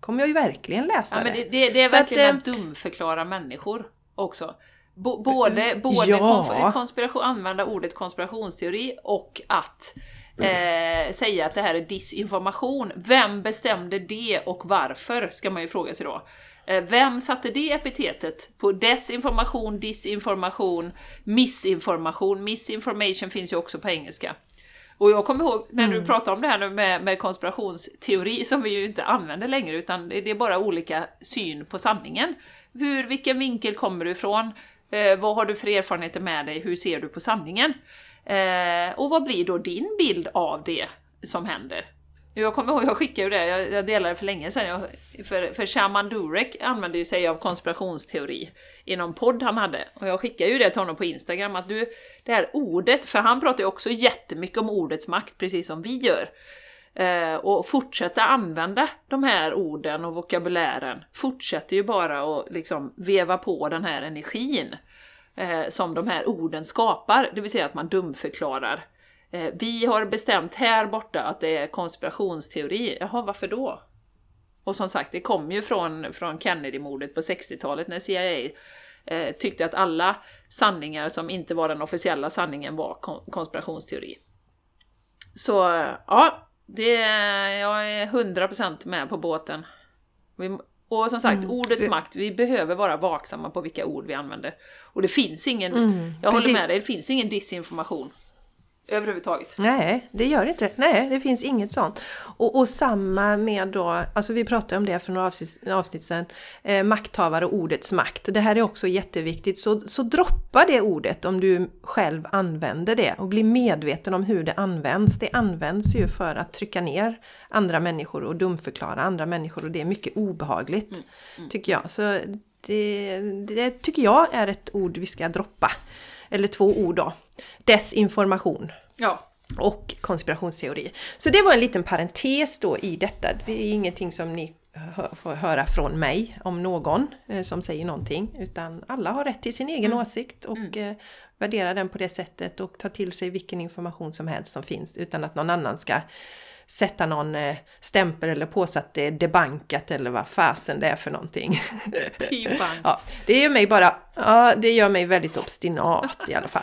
kommer jag ju verkligen läsa ja, det. Det, det, det är så verkligen att, att dumförklara människor också. B både både ja. konspiration, använda ordet konspirationsteori och att eh, säga att det här är disinformation. Vem bestämde det och varför, ska man ju fråga sig då. Eh, vem satte det epitetet på desinformation, disinformation, missinformation? Misinformation finns ju också på engelska. Och jag kommer ihåg när mm. du pratade om det här nu med, med konspirationsteori, som vi ju inte använder längre, utan det är bara olika syn på sanningen. Hur, vilken vinkel kommer du ifrån? Eh, vad har du för erfarenheter med dig? Hur ser du på sanningen? Eh, och vad blir då din bild av det som händer? Jag kommer ihåg, jag skickade ju det, jag, jag delade för länge sedan, jag, för, för Shaman Durek använde ju sig av konspirationsteori i någon podd han hade. Och jag skickade ju det till honom på Instagram, att du, det här ordet, för han pratar ju också jättemycket om ordets makt, precis som vi gör. Eh, och fortsätta använda de här orden och vokabulären fortsätter ju bara att liksom veva på den här energin eh, som de här orden skapar, det vill säga att man dumförklarar Eh, vi har bestämt här borta att det är konspirationsteori. Jaha, varför då? Och som sagt, det kom ju från, från Kennedy-mordet på 60-talet när CIA eh, tyckte att alla sanningar som inte var den officiella sanningen var konspirationsteori. Så ja, det, jag är 100% med på båten. Vi, och som sagt, mm, ordets det... makt, vi behöver vara vaksamma på vilka ord vi använder. Och det finns ingen, mm, jag håller med dig, det finns ingen disinformation. Överhuvudtaget. Nej, det gör inte det. Nej, det finns inget sånt. Och, och samma med då, alltså vi pratade om det för några avsnitt, avsnitt sedan, eh, makthavare och ordets makt. Det här är också jätteviktigt, så, så droppa det ordet om du själv använder det och bli medveten om hur det används. Det används ju för att trycka ner andra människor och dumförklara andra människor och det är mycket obehagligt, mm, mm. tycker jag. Så det, det tycker jag är ett ord vi ska droppa. Eller två ord då. Desinformation. Ja. Och konspirationsteori. Så det var en liten parentes då i detta. Det är ingenting som ni får höra från mig om någon eh, som säger någonting. Utan alla har rätt till sin egen mm. åsikt och mm. Eh, värdera den på det sättet och ta till sig vilken information som helst som finns utan att någon annan ska sätta någon eh, stämpel eller på så att det är debankat eller vad fasen det är för någonting. ja, det gör mig bara, ja det gör mig väldigt obstinat i alla fall.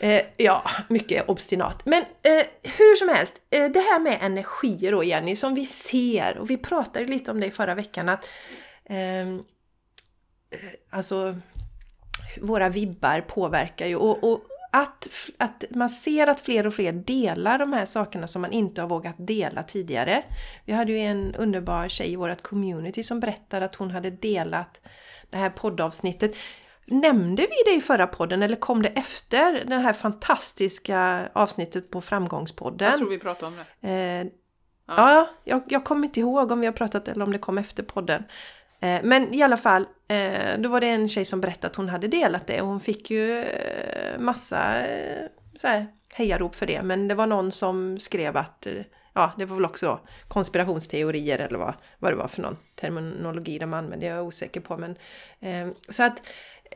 Eh, ja, mycket obstinat. Men eh, hur som helst, eh, det här med energier då Jenny, som vi ser, och vi pratade lite om det i förra veckan, att ehm, eh, alltså våra vibbar påverkar ju och, och att, att man ser att fler och fler delar de här sakerna som man inte har vågat dela tidigare. Vi hade ju en underbar tjej i vårt community som berättade att hon hade delat det här poddavsnittet. Nämnde vi det i förra podden eller kom det efter det här fantastiska avsnittet på Framgångspodden? Jag tror vi pratade om det. Eh, ja, ja jag, jag kommer inte ihåg om vi har pratat eller om det kom efter podden. Eh, men i alla fall, eh, då var det en tjej som berättade att hon hade delat det och hon fick ju eh, massa så här, hejarop för det. Men det var någon som skrev att, ja det var väl också då konspirationsteorier eller vad, vad det var för någon terminologi de använde, jag är osäker på. Men, så att,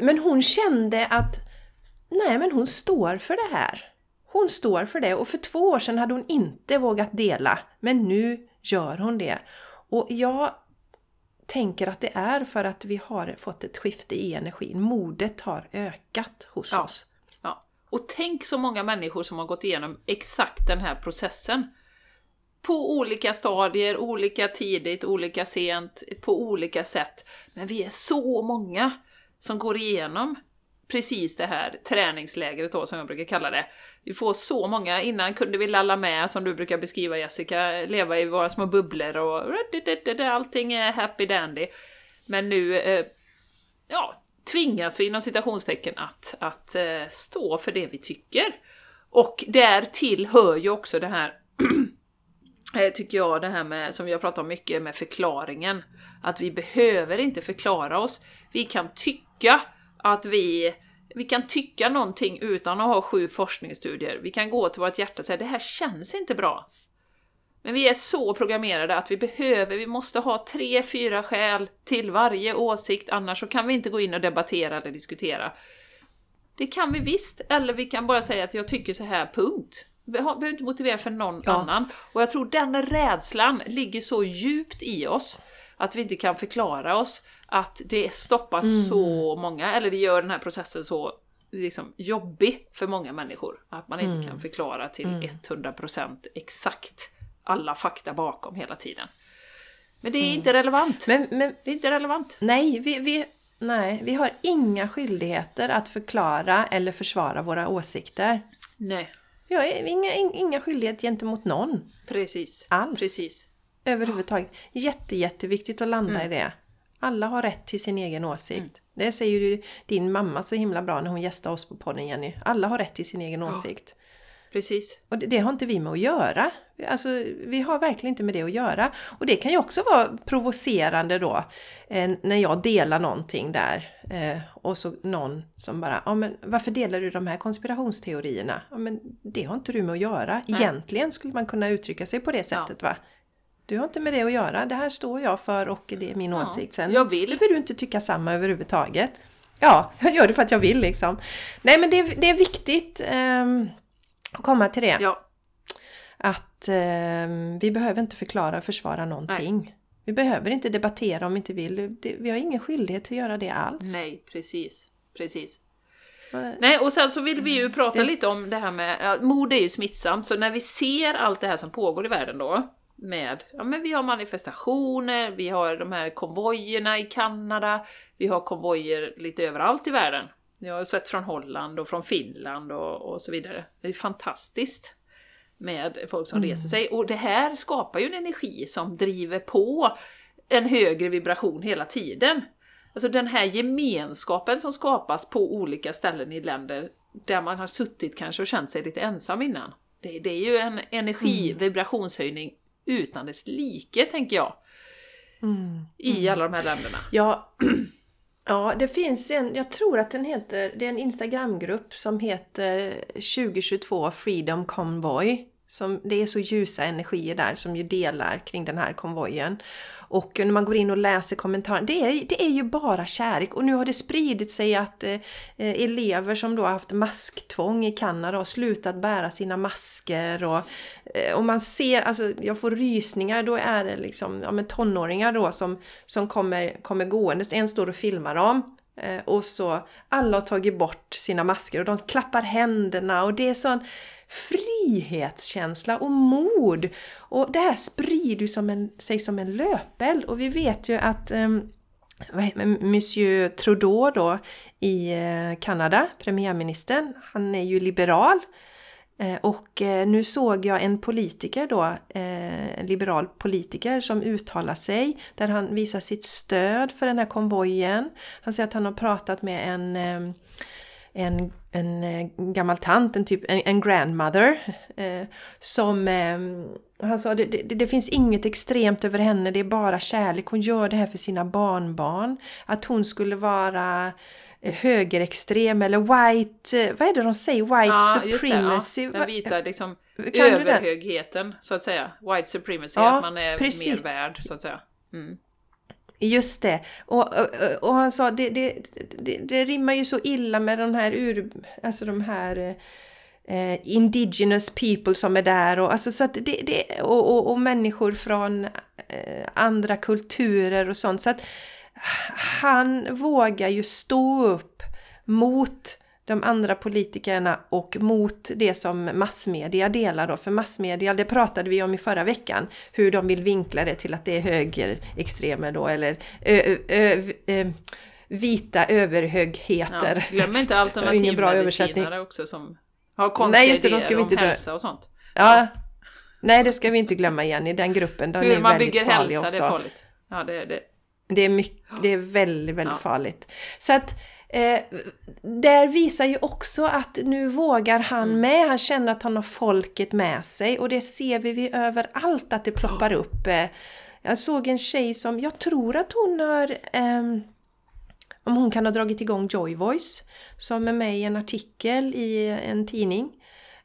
men hon kände att nej men hon står för det här. Hon står för det och för två år sedan hade hon inte vågat dela men nu gör hon det. Och jag tänker att det är för att vi har fått ett skifte i energin. Modet har ökat hos ja. oss. Ja. Och tänk så många människor som har gått igenom exakt den här processen. På olika stadier, olika tidigt, olika sent, på olika sätt. Men vi är så många som går igenom precis det här träningslägret då, som jag brukar kalla det. Vi får så många, innan kunde vi lalla med, som du brukar beskriva Jessica, leva i våra små bubblor och allting är happy dandy. Men nu, eh, ja, tvingas vi inom citationstecken att, att eh, stå för det vi tycker. Och därtill hör ju också det här eh, tycker jag, det här med, som vi har pratat om mycket, med förklaringen. Att vi behöver inte förklara oss. Vi kan tycka att vi, vi kan tycka någonting utan att ha sju forskningsstudier. Vi kan gå till vårt hjärta och säga det här känns inte bra. Men vi är så programmerade att vi behöver, vi måste ha tre, fyra skäl till varje åsikt, annars så kan vi inte gå in och debattera eller diskutera. Det kan vi visst, eller vi kan bara säga att jag tycker så här, punkt. Vi behöver inte motivera för någon ja. annan. Och jag tror den rädslan ligger så djupt i oss att vi inte kan förklara oss att det stoppar mm. så många, eller det gör den här processen så liksom, jobbig för många människor. Att man inte mm. kan förklara till mm. 100% exakt alla fakta bakom hela tiden. Men det är mm. inte relevant. Men, men, det är inte relevant. Nej vi, vi, nej, vi har inga skyldigheter att förklara eller försvara våra åsikter. Nej. Vi har inga, inga skyldigheter gentemot någon. Precis. Alls. Precis. Överhuvudtaget. Jätte, jätteviktigt att landa mm. i det. Alla har rätt till sin egen åsikt. Mm. Det säger ju din mamma så himla bra när hon gästar oss på podden Jenny. Alla har rätt till sin egen ja. åsikt. Precis. Och det, det, har inte vi med att göra. Alltså, vi har verkligen inte med det att göra. Och det kan ju också vara provocerande då eh, när jag delar någonting där eh, och så någon som bara, ja men varför delar du de här konspirationsteorierna? Ja men det har inte du med att göra. Nej. Egentligen skulle man kunna uttrycka sig på det sättet ja. va? Du har inte med det att göra, det här står jag för och det är min ja, åsikt. Sen jag vill. behöver du inte tycka samma överhuvudtaget. Ja, jag gör det för att jag vill liksom. Nej men det, det är viktigt um, att komma till det. Ja. Att um, vi behöver inte förklara och försvara någonting. Nej. Vi behöver inte debattera om vi inte vill. Vi har ingen skyldighet att göra det alls. Nej, precis. Precis. Nej, och sen så vill vi ju prata det... lite om det här med, ja, mord är ju smittsamt, så när vi ser allt det här som pågår i världen då, med, ja men vi har manifestationer, vi har de här konvojerna i Kanada, vi har konvojer lite överallt i världen. Jag har sett från Holland och från Finland och, och så vidare. Det är fantastiskt med folk som mm. reser sig. Och det här skapar ju en energi som driver på en högre vibration hela tiden. Alltså den här gemenskapen som skapas på olika ställen i länder där man har suttit kanske och känt sig lite ensam innan. Det, det är ju en energi, mm. vibrationshöjning utan dess like, tänker jag. Mm. I alla de här länderna. Ja, ja, det finns en, jag tror att den heter, det är en Instagramgrupp som heter 2022 Freedom Convoy. Som, det är så ljusa energier där som ju delar kring den här konvojen. Och när man går in och läser kommentarerna, det är, det är ju bara kärlek. Och nu har det spridit sig att eh, elever som då har haft masktvång i Kanada har slutat bära sina masker. Och, eh, och man ser, alltså jag får rysningar, då är det liksom ja, men tonåringar då som, som kommer, kommer gåendes. En står och filmar dem. Eh, och så alla har tagit bort sina masker och de klappar händerna och det är sån frihetskänsla och mod. Och det här sprider som en, sig som en löpeld och vi vet ju att um, Monsieur Trudeau då i eh, Kanada, premiärministern, han är ju liberal. Eh, och eh, nu såg jag en politiker då, en liberal politiker som uttalar sig där han visar sitt stöd för den här konvojen. Han säger att han har pratat med en ehm, en, en eh, gammal tant, en, typ, en, en grandmother, eh, som eh, han sa det, det, det, finns inget extremt över henne, det är bara kärlek. Hon gör det här för sina barnbarn. Att hon skulle vara eh, högerextrem eller white, eh, vad är det de säger? White ja, supremacy? Det, ja. Den vita liksom, överhögheten så att säga. White supremacy, ja, att man är precis. mer värd så att säga. Mm. Just det. Och, och, och, han sa det, det, det, det rimmar ju så illa med de här ur, alltså de här eh, indigenous people som är där och, alltså, så att det, det, och, och, och människor från eh, andra kulturer och sånt. Så att han vågar ju stå upp mot de andra politikerna och mot det som massmedia delar då. För massmedia, det pratade vi om i förra veckan, hur de vill vinkla det till att det är högerextremer då eller ö, ö, ö, vita överhögheter. Ja, glöm inte alternativmedicinare också som har konstiga Nej, just det, de ska vi inte om hälsa och sånt. Ja. ja. Nej, det ska vi inte glömma igen i den gruppen. Den hur man bygger hälsa, också. det är farligt. Ja, det, det. Det är, mycket, det är väldigt, väldigt ja. farligt. Så att Eh, där visar ju också att nu vågar han mm. med, han känner att han har folket med sig och det ser vi, vi överallt att det ploppar upp. Eh, jag såg en tjej som, jag tror att hon har eh, om hon kan ha dragit igång Joy Voice som är med i en artikel i en tidning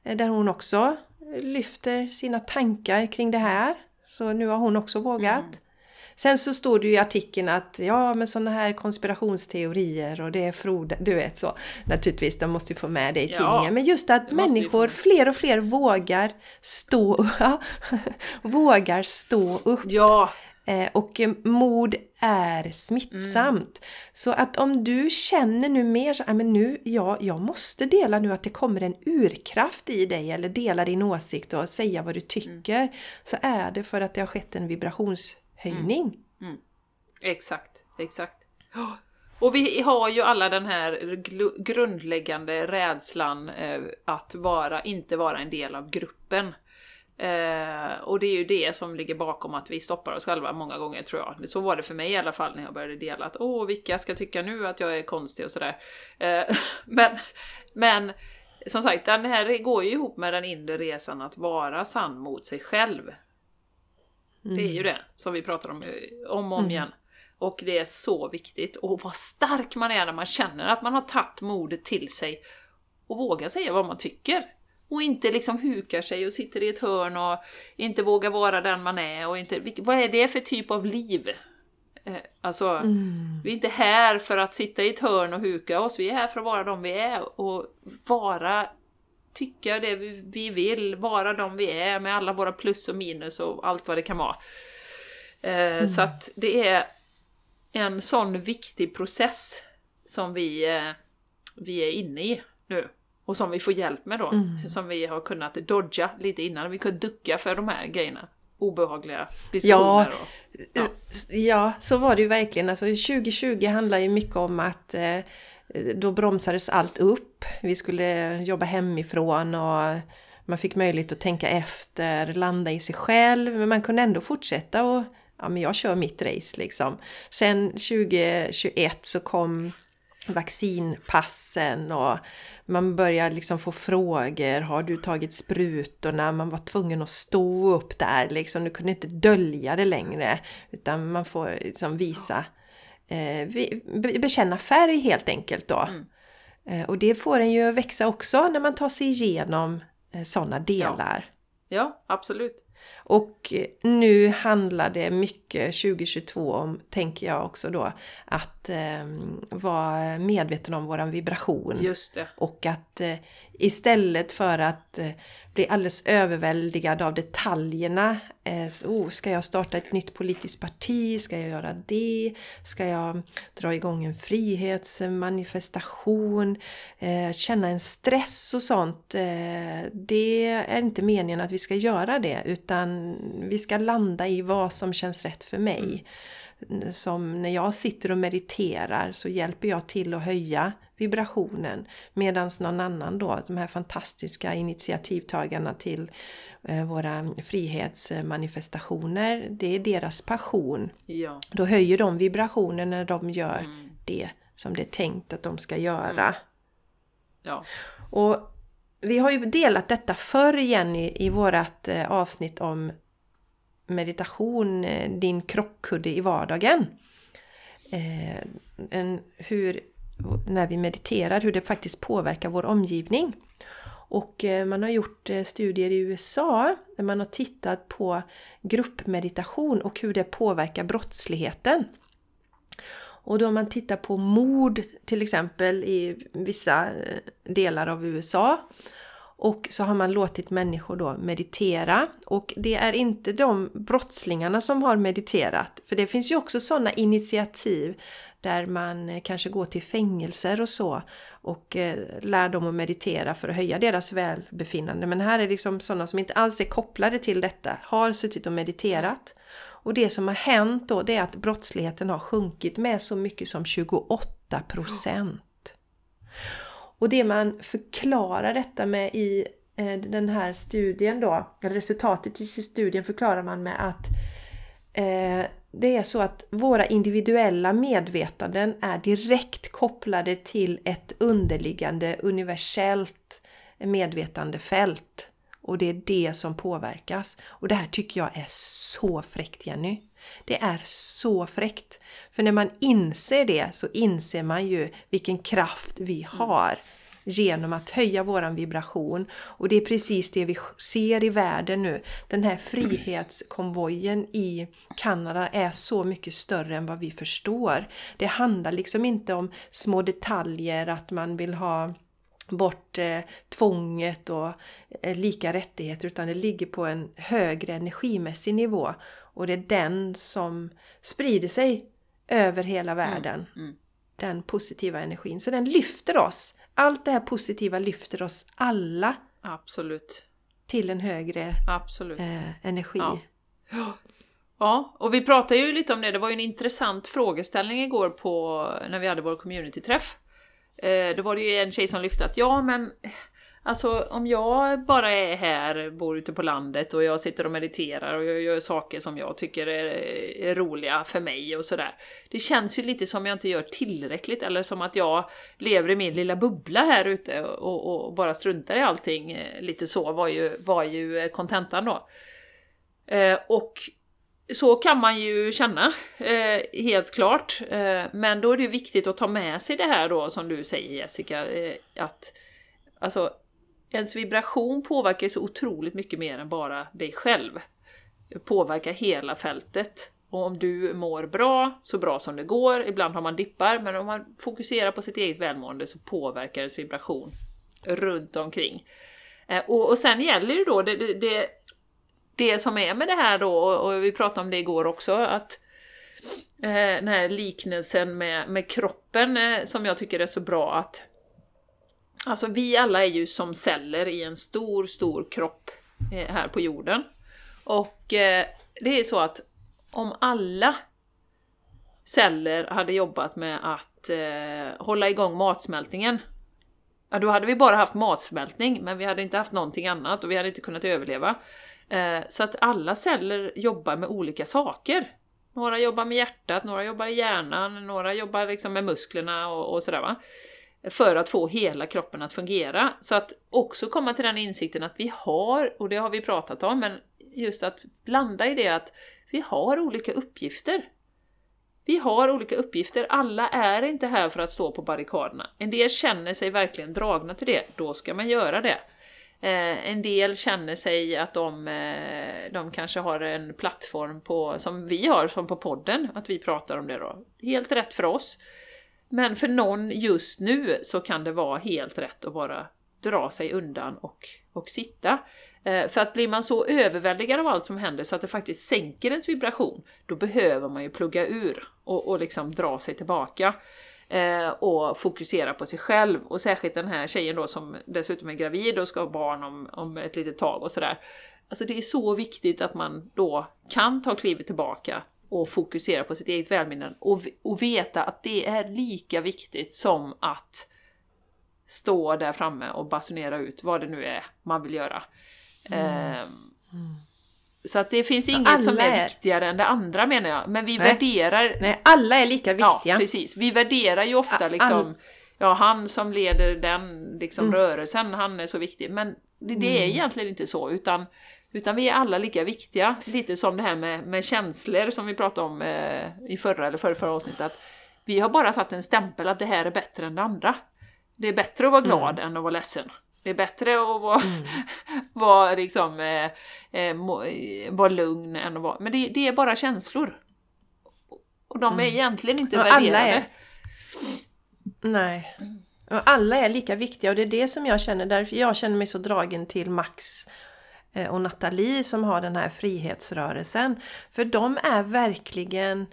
eh, där hon också lyfter sina tankar kring det här. Så nu har hon också vågat. Mm. Sen så står det ju i artikeln att ja, men sådana här konspirationsteorier och det är Frode, du vet så. Naturligtvis, de måste ju få med det i tidningen. Ja, men just att människor, fler och fler vågar stå, vågar stå upp. Ja. Eh, och mod är smittsamt. Mm. Så att om du känner nu mer så, men nu, ja, jag måste dela nu att det kommer en urkraft i dig eller dela din åsikt och säga vad du tycker. Mm. Så är det för att det har skett en vibrations höjning. Mm. Mm. Exakt, exakt. Och vi har ju alla den här grundläggande rädslan eh, att vara, inte vara en del av gruppen. Eh, och det är ju det som ligger bakom att vi stoppar oss själva många gånger tror jag. Så var det för mig i alla fall när jag började dela att åh, vilka ska tycka nu att jag är konstig och sådär. Eh, men, men som sagt, den här går ju ihop med den inre resan att vara sann mot sig själv. Mm. Det är ju mm. det som vi pratar om om och om mm. igen. Och det är så viktigt. Och vad stark man är när man känner att man har tagit modet till sig och vågar säga vad man tycker. Och inte liksom hukar sig och sitter i ett hörn och inte vågar vara den man är. Och inte, vad är det för typ av liv? Eh, alltså, mm. vi är inte här för att sitta i ett hörn och huka oss, vi är här för att vara de vi är och vara tycka det vi vill, vara de vi är med alla våra plus och minus och allt vad det kan vara. Eh, mm. Så att det är en sån viktig process som vi, eh, vi är inne i nu. Och som vi får hjälp med då. Mm. Som vi har kunnat dodga lite innan. Vi kunde ducka för de här grejerna. Obehagliga diskussioner. Ja, och, ja. ja, så var det ju verkligen. Alltså 2020 handlar ju mycket om att eh, Eh, då bromsades allt upp. Vi skulle jobba hemifrån och man fick möjlighet att tänka efter, landa i sig själv, men man kunde ändå fortsätta och ja, men jag kör mitt race liksom. Sen 2021 så kom vaccinpassen och man började liksom få frågor. Har du tagit sprutorna? Man var tvungen att stå upp där liksom. Du kunde inte dölja det längre. Utan man får liksom visa, eh, bekänna färg helt enkelt då. Mm. Eh, och det får en ju växa också när man tar sig igenom eh, sådana delar. Ja. ja, absolut. Och nu handlar det mycket 2022 om, tänker jag också då, att eh, vara medveten om våran vibration. Och att eh, istället för att eh, bli alldeles överväldigad av detaljerna. Eh, oh, ska jag starta ett nytt politiskt parti? Ska jag göra det? Ska jag dra igång en frihetsmanifestation? Eh, känna en stress och sånt. Eh, det är inte meningen att vi ska göra det utan vi ska landa i vad som känns rätt för mig. Som när jag sitter och mediterar så hjälper jag till att höja vibrationen. Medan någon annan då, de här fantastiska initiativtagarna till eh, våra frihetsmanifestationer, det är deras passion. Ja. Då höjer de vibrationen när de gör mm. det som det är tänkt att de ska göra. Mm. Ja. Och vi har ju delat detta förr Jenny i vårat eh, avsnitt om meditation, eh, din krockkudde i vardagen. En, hur när vi mediterar, hur det faktiskt påverkar vår omgivning. Och eh, man har gjort eh, studier i USA där man har tittat på gruppmeditation och hur det påverkar brottsligheten. Och då har man tittat på mord till exempel i vissa eh, delar av USA. Och så har man låtit människor då meditera. Och det är inte de brottslingarna som har mediterat. För det finns ju också sådana initiativ där man eh, kanske går till fängelser och så och eh, lär dem att meditera för att höja deras välbefinnande. Men här är liksom sådana som inte alls är kopplade till detta, har suttit och mediterat. Och det som har hänt då det är att brottsligheten har sjunkit med så mycket som 28 procent. Och det man förklarar detta med i eh, den här studien då, resultatet i studien förklarar man med att det är så att våra individuella medvetanden är direkt kopplade till ett underliggande universellt medvetandefält. Och det är det som påverkas. Och det här tycker jag är så fräckt Jenny. Det är så fräckt. För när man inser det så inser man ju vilken kraft vi har genom att höja våran vibration. Och det är precis det vi ser i världen nu. Den här frihetskonvojen i Kanada är så mycket större än vad vi förstår. Det handlar liksom inte om små detaljer, att man vill ha bort eh, tvånget och eh, lika rättigheter utan det ligger på en högre energimässig nivå. Och det är den som sprider sig över hela världen. Mm, mm. Den positiva energin. Så den lyfter oss allt det här positiva lyfter oss alla Absolut. till en högre Absolut. Eh, energi. Ja. ja. och vi pratade ju lite om det. Det var ju en intressant frågeställning igår på, när vi hade vår communityträff. Eh, då var det ju en tjej som lyfte att ja, men Alltså om jag bara är här, bor ute på landet och jag sitter och mediterar och jag gör saker som jag tycker är, är, roliga för mig och sådär. Det känns ju lite som jag inte gör tillräckligt eller som att jag lever i min lilla bubbla här ute och, och bara struntar i allting. Lite så var ju, var ju kontentan då. Eh, och så kan man ju känna, eh, helt klart. Eh, men då är det ju viktigt att ta med sig det här då som du säger Jessica, eh, att Alltså, ens vibration påverkar så otroligt mycket mer än bara dig själv. Det påverkar hela fältet. Och om du mår bra, så bra som det går, ibland har man dippar, men om man fokuserar på sitt eget välmående så påverkar ens vibration runt omkring. Eh, och, och sen gäller det då, det, det, det som är med det här då, och vi pratade om det igår också, att eh, den här liknelsen med, med kroppen eh, som jag tycker är så bra att Alltså vi alla är ju som celler i en stor, stor kropp eh, här på jorden. Och eh, det är så att om alla celler hade jobbat med att eh, hålla igång matsmältningen. Ja, då hade vi bara haft matsmältning, men vi hade inte haft någonting annat och vi hade inte kunnat överleva. Eh, så att alla celler jobbar med olika saker. Några jobbar med hjärtat, några jobbar i hjärnan, några jobbar liksom med musklerna och, och sådär va. För att få hela kroppen att fungera. Så att också komma till den insikten att vi har, och det har vi pratat om, men just att landa i det att vi har olika uppgifter. Vi har olika uppgifter, alla är inte här för att stå på barrikaderna. En del känner sig verkligen dragna till det, då ska man göra det. Eh, en del känner sig att de, eh, de kanske har en plattform på, som vi har, som på podden, att vi pratar om det då. Helt rätt för oss. Men för någon just nu så kan det vara helt rätt att bara dra sig undan och, och sitta. Eh, för att blir man så överväldigad av allt som händer så att det faktiskt sänker ens vibration, då behöver man ju plugga ur och, och liksom dra sig tillbaka eh, och fokusera på sig själv. Och särskilt den här tjejen då som dessutom är gravid och ska ha barn om, om ett litet tag och sådär. Alltså det är så viktigt att man då kan ta klivet tillbaka och fokusera på sitt eget välminne och, och veta att det är lika viktigt som att stå där framme och basunera ut vad det nu är man vill göra. Mm. Mm. Så att det finns inget alla som är, är viktigare än det andra menar jag. Men vi Nej. värderar... Nej, alla är lika viktiga. Ja, precis. Vi värderar ju ofta liksom... All... Ja, han som leder den liksom, mm. rörelsen, han är så viktig. Men det, det är mm. egentligen inte så, utan, utan vi är alla lika viktiga. Lite som det här med, med känslor som vi pratade om eh, i förra eller förra, förra avsnittet. Att vi har bara satt en stämpel att det här är bättre än det andra. Det är bättre att vara glad mm. än att vara ledsen. Det är bättre att vara, mm. vara, liksom, eh, eh, vara lugn än att vara... Men det, det är bara känslor. Och de är mm. egentligen inte och värderade. Alla är, nej. Och alla är lika viktiga och det är det som jag känner, därför jag känner mig så dragen till Max eh, Eh, och Nathalie som har den här frihetsrörelsen. För de är verkligen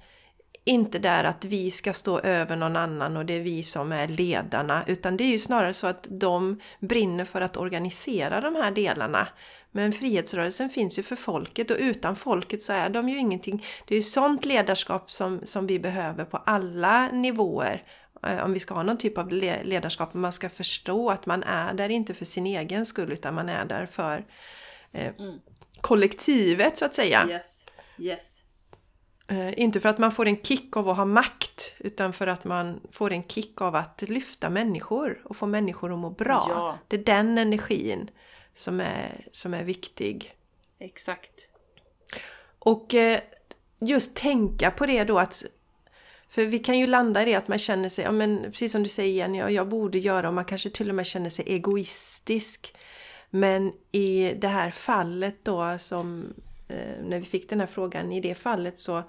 inte där att vi ska stå över någon annan och det är vi som är ledarna, utan det är ju snarare så att de brinner för att organisera de här delarna. Men frihetsrörelsen finns ju för folket och utan folket så är de ju ingenting. Det är ju sånt ledarskap som, som vi behöver på alla nivåer. Eh, om vi ska ha någon typ av ledarskap, man ska förstå att man är där inte för sin egen skull utan man är där för eh, mm. kollektivet så att säga. Yes. Yes. Eh, inte för att man får en kick av att ha makt utan för att man får en kick av att lyfta människor och få människor att må bra. Ja. Det är den energin som är, som är viktig. Exakt. Och eh, just tänka på det då att för vi kan ju landa i det att man känner sig, ja men precis som du säger Jenny, ja, jag borde göra och man kanske till och med känner sig egoistisk. Men i det här fallet då som Eh, när vi fick den här frågan, i det fallet så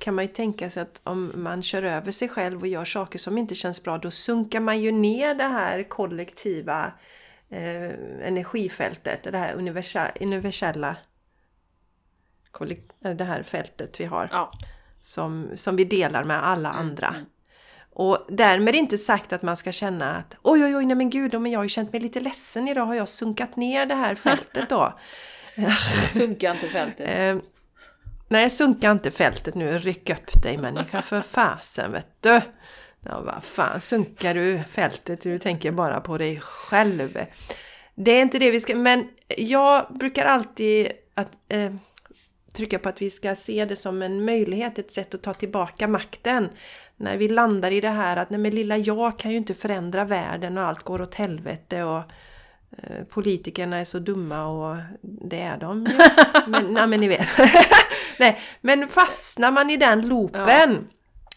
kan man ju tänka sig att om man kör över sig själv och gör saker som inte känns bra, då sunkar man ju ner det här kollektiva eh, energifältet, det här universella eh, det här fältet vi har. Ja. Som, som vi delar med alla mm, andra. Mm. Och därmed inte sagt att man ska känna att oj oj oj, nej men gud, men jag har ju känt mig lite ledsen idag, har jag sunkat ner det här fältet då? Sunka inte fältet. Eh, nej, sunka inte fältet nu. Ryck upp dig människa för fasen vet du. Ja, vad fan sunkar du fältet? Du tänker bara på dig själv. Det är inte det vi ska... Men jag brukar alltid att, eh, trycka på att vi ska se det som en möjlighet, ett sätt att ta tillbaka makten. När vi landar i det här att nej men lilla jag kan ju inte förändra världen och allt går åt helvete och Eh, politikerna är så dumma och det är de ju. Men, nej, men ni vet. nej, men fastnar man i den loopen ja.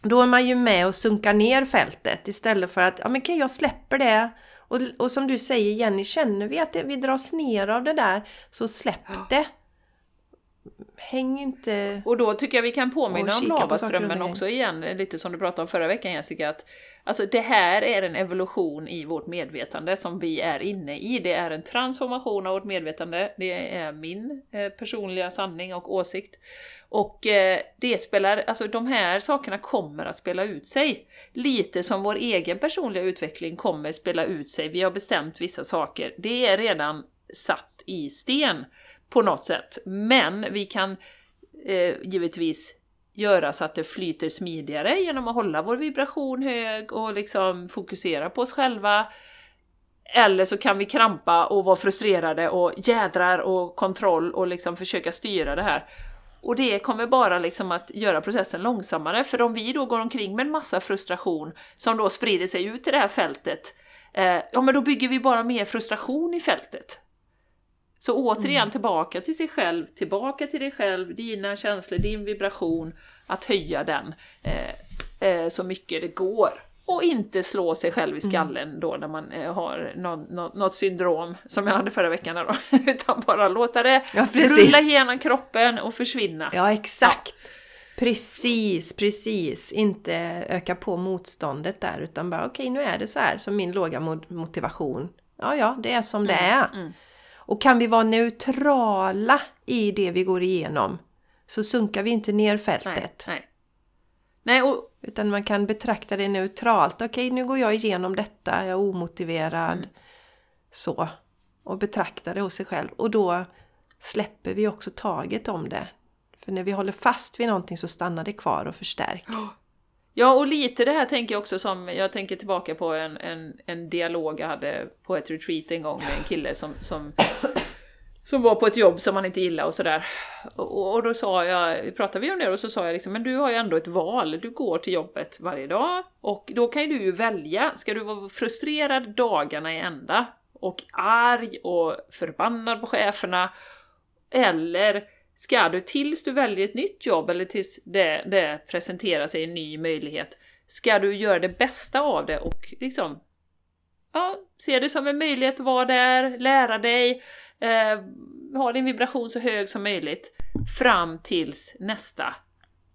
då är man ju med och sunkar ner fältet istället för att ja, men kan jag släpper det. Och, och som du säger Jenny, känner vi att det, vi dras ner av det där så släpp ja. det häng inte... Och då tycker jag vi kan påminna om lavaströmmen också igen, lite som du pratade om förra veckan Jessica, att alltså det här är en evolution i vårt medvetande som vi är inne i. Det är en transformation av vårt medvetande, det är min eh, personliga sanning och åsikt. Och eh, det spelar, alltså de här sakerna kommer att spela ut sig. Lite som vår egen personliga utveckling kommer spela ut sig. Vi har bestämt vissa saker. Det är redan satt i sten på något sätt. Men vi kan eh, givetvis göra så att det flyter smidigare genom att hålla vår vibration hög och liksom fokusera på oss själva. Eller så kan vi krampa och vara frustrerade och jädrar och kontroll och liksom försöka styra det här. Och det kommer bara liksom att göra processen långsammare, för om vi då går omkring med en massa frustration som då sprider sig ut i det här fältet, eh, ja men då bygger vi bara mer frustration i fältet. Så återigen mm. tillbaka till sig själv, tillbaka till dig själv, dina känslor, din vibration, att höja den eh, eh, så mycket det går. Och inte slå sig själv i mm. skallen mm. då när man eh, har någon, något, något syndrom, som jag hade förra veckan då, utan bara låta det ja, rulla igenom kroppen och försvinna. Ja, exakt! Ja. Precis, precis. Inte öka på motståndet där, utan bara okej, okay, nu är det så här, som min låga motivation. Ja, ja, det är som det mm, är. Mm. Och kan vi vara neutrala i det vi går igenom så sunkar vi inte ner fältet. Nej, nej. nej och... Utan man kan betrakta det neutralt. Okej, nu går jag igenom detta, jag är omotiverad. Mm. Så. Och betrakta det hos sig själv. Och då släpper vi också taget om det. För när vi håller fast vid någonting så stannar det kvar och förstärks. Oh. Ja, och lite det här tänker jag också som, jag tänker tillbaka på en, en, en dialog jag hade på ett retreat en gång med en kille som, som, som var på ett jobb som han inte gillade och sådär. Och, och då sa jag, pratade vi om det och så sa jag liksom, men du har ju ändå ett val, du går till jobbet varje dag och då kan ju du ju välja, ska du vara frustrerad dagarna i ända och arg och förbannad på cheferna? Eller ska du tills du väljer ett nytt jobb eller tills det, det presenterar sig en ny möjlighet, ska du göra det bästa av det och liksom ja, se det som en möjlighet att vara där, lära dig, eh, ha din vibration så hög som möjligt fram tills nästa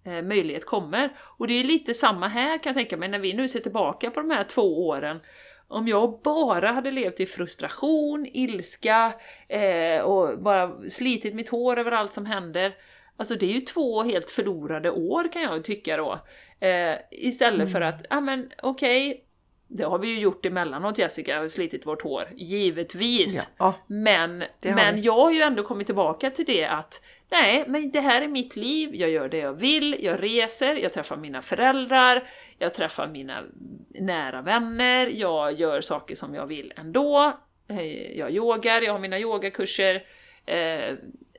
eh, möjlighet kommer. Och det är lite samma här kan jag tänka mig när vi nu ser tillbaka på de här två åren om jag bara hade levt i frustration, ilska eh, och bara slitit mitt hår över allt som händer, Alltså det är ju två helt förlorade år kan jag tycka då. Eh, istället mm. för att, ja men okej, okay, det har vi ju gjort emellanåt Jessica, har slitit vårt hår, givetvis. Ja, men men jag har ju ändå kommit tillbaka till det att nej, men det här är mitt liv, jag gör det jag vill, jag reser, jag träffar mina föräldrar, jag träffar mina nära vänner, jag gör saker som jag vill ändå, eh, jag yogar, jag har mina yogakurser, eh,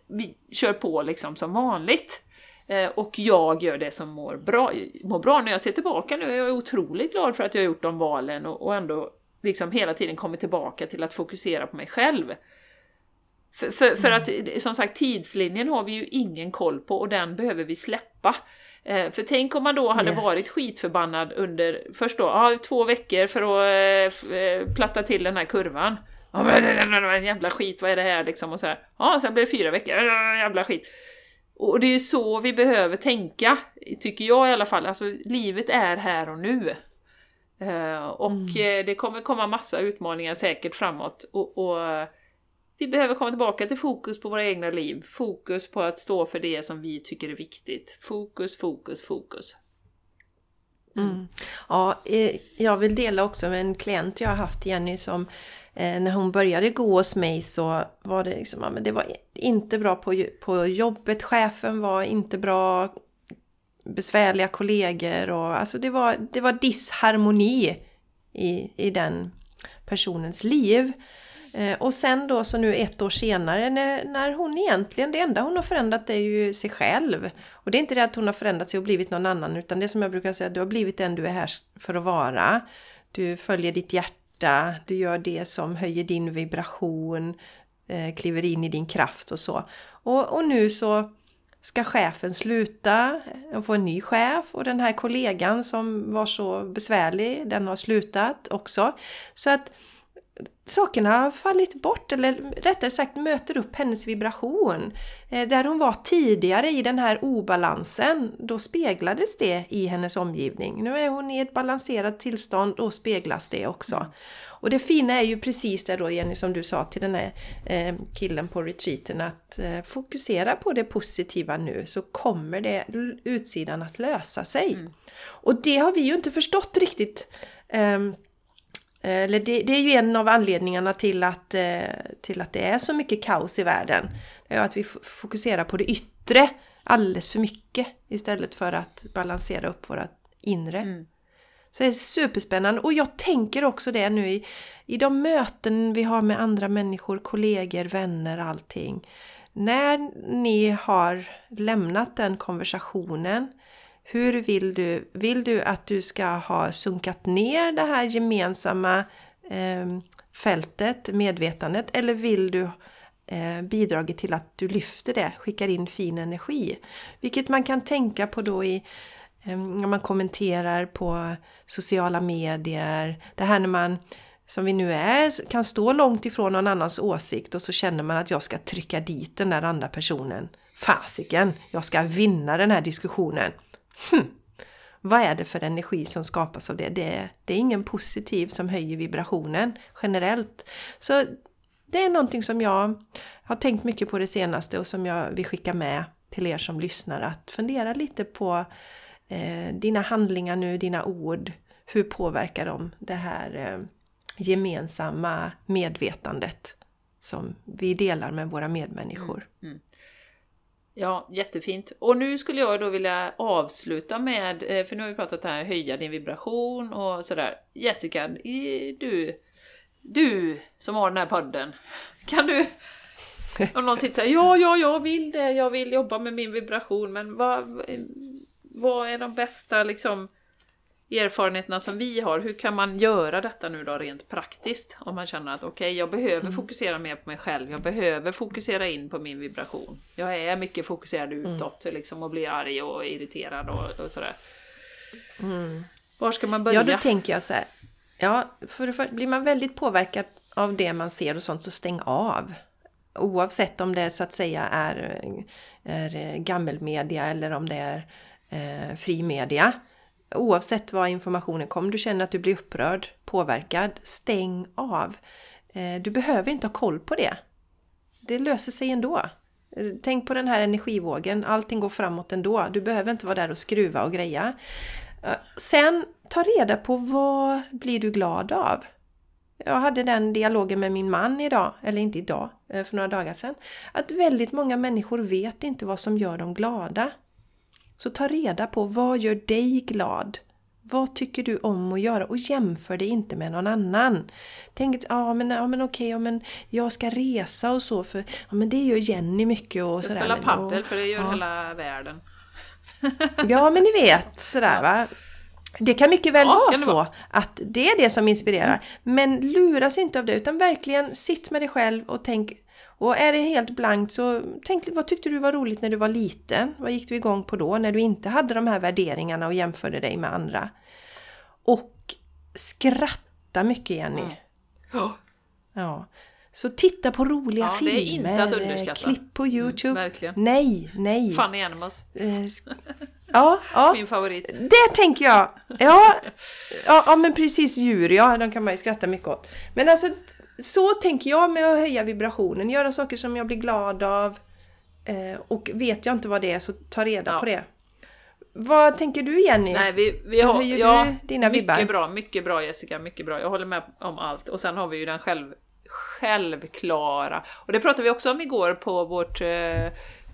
vi kör på liksom som vanligt. Eh, och jag gör det som mår bra, mår bra. När jag ser tillbaka nu är jag otroligt glad för att jag har gjort de valen och ändå liksom hela tiden kommit tillbaka till att fokusera på mig själv. För, för, för, att som sagt, tidslinjen har vi ju ingen koll på och den behöver vi släppa. Eh, för tänk om man då hade yes. varit skitförbannad under, först då, ah, två veckor för att eh, eh platta till den här kurvan. Ja, men jävla skit, vad är det här liksom? Och så här. Ja, sen blir det fyra veckor, jävla skit. Och det är så vi behöver tänka, tycker jag i alla fall. Alltså, livet är här och nu. Uh, och mm. det kommer komma massa utmaningar säkert framåt. Och, och, vi behöver komma tillbaka till fokus på våra egna liv. Fokus på att stå för det som vi tycker är viktigt. Fokus, fokus, fokus. Mm. Mm. Ja, eh, jag vill dela också med en klient jag har haft, Jenny, som eh, när hon började gå hos mig så var det liksom, ja, men det var inte bra på, på jobbet, chefen var inte bra, besvärliga kollegor och alltså det var, det var disharmoni i, i den personens liv. Eh, och sen då så nu ett år senare när, när hon egentligen, det enda hon har förändrat är ju sig själv. Och det är inte det att hon har förändrat sig och blivit någon annan utan det som jag brukar säga, du har blivit den du är här för att vara. Du följer ditt hjärta, du gör det som höjer din vibration, eh, kliver in i din kraft och så. Och, och nu så ska chefen sluta och få en ny chef och den här kollegan som var så besvärlig, den har slutat också. Så att sakerna har fallit bort, eller rättare sagt möter upp hennes vibration. Eh, där hon var tidigare i den här obalansen, då speglades det i hennes omgivning. Nu är hon i ett balanserat tillstånd, och speglas det också. Och det fina är ju precis det då Jenny som du sa till den här eh, killen på retreaten att eh, fokusera på det positiva nu så kommer det utsidan att lösa sig. Mm. Och det har vi ju inte förstått riktigt ehm, eller det, det, är ju en av anledningarna till att, till att det är så mycket kaos i världen. Det är att vi fokuserar på det yttre. alldeles för mycket istället för att balansera upp våra inre. Mm. Så det är superspännande och jag tänker också det nu i, i de möten vi har med andra människor, kollegor, vänner, allting. När ni har lämnat den konversationen, hur vill du, vill du att du ska ha sunkat ner det här gemensamma eh, fältet, medvetandet, eller vill du eh, bidragit till att du lyfter det, skickar in fin energi? Vilket man kan tänka på då i eh, när man kommenterar på sociala medier. Det här när man, som vi nu är, kan stå långt ifrån någon annans åsikt och så känner man att jag ska trycka dit den där andra personen. Fasiken, jag ska vinna den här diskussionen. Hm. Vad är det för energi som skapas av det? det? Det är ingen positiv som höjer vibrationen generellt. Så det är någonting som jag har tänkt mycket på det senaste och som jag vill skicka med till er som lyssnar att fundera lite på eh, dina handlingar nu, dina ord, hur påverkar de det här eh, gemensamma medvetandet som vi delar med våra medmänniskor? Mm, mm. Ja, jättefint. Och nu skulle jag då vilja avsluta med, eh, för nu har vi pratat här, höja din vibration och sådär. Jessica, du, du som har den här podden, kan du om någon sitter såhär, ja, ja, jag vill det, jag vill jobba med min vibration, men vad, vad är de bästa liksom, erfarenheterna som vi har? Hur kan man göra detta nu då rent praktiskt? Om man känner att okej, okay, jag behöver mm. fokusera mer på mig själv, jag behöver fokusera in på min vibration. Jag är mycket fokuserad mm. utåt mm. liksom, och blir arg och irriterad och, och sådär. Mm. Var ska man börja? Ja, då tänker jag så här. Ja, för det första, blir man väldigt påverkad av det man ser och sånt så stäng av. Oavsett om det så att säga är, är gammelmedia eller om det är eh, fri media. Oavsett var informationen kommer, du känner att du blir upprörd, påverkad, stäng av. Eh, du behöver inte ha koll på det. Det löser sig ändå. Eh, tänk på den här energivågen, allting går framåt ändå. Du behöver inte vara där och skruva och greja. Eh, sen, ta reda på vad blir du glad av? Jag hade den dialogen med min man idag, eller inte idag, för några dagar sedan. Att väldigt många människor vet inte vad som gör dem glada. Så ta reda på vad gör dig glad? Vad tycker du om att göra? Och jämför det inte med någon annan. Tänk att ja, men, ja, men okej, ja, men jag ska resa och så för ja, men det gör Jenny mycket och sådär. Spela padel för det gör ja. hela världen. ja men ni vet sådär va. Det kan mycket väl ja, vara så vara. att det är det som inspirerar. Mm. Men luras inte av det utan verkligen sitt med dig själv och tänk och är det helt blankt så tänk vad tyckte du var roligt när du var liten? Vad gick du igång på då när du inte hade de här värderingarna och jämförde dig med andra? Och skratta mycket Jenny. Mm. Ja. ja. Så titta på roliga ja, filmer, klipp på mm, Youtube. Mm, nej, nej. Funny Animals. Eh, ja, ja. Min favorit. Det tänker jag. Ja, ja, ja, men precis djur, ja, de kan man ju skratta mycket åt. Men alltså så tänker jag med att höja vibrationen, göra saker som jag blir glad av. Eh, och vet jag inte vad det är så ta reda ja. på det. Vad tänker du Jenny? Nej, vi, vi har, höjer ja, du dina mycket vibbar? Bra, mycket bra Jessica, mycket bra. Jag håller med om allt. Och sen har vi ju den själv, självklara, och det pratade vi också om igår på vårt eh,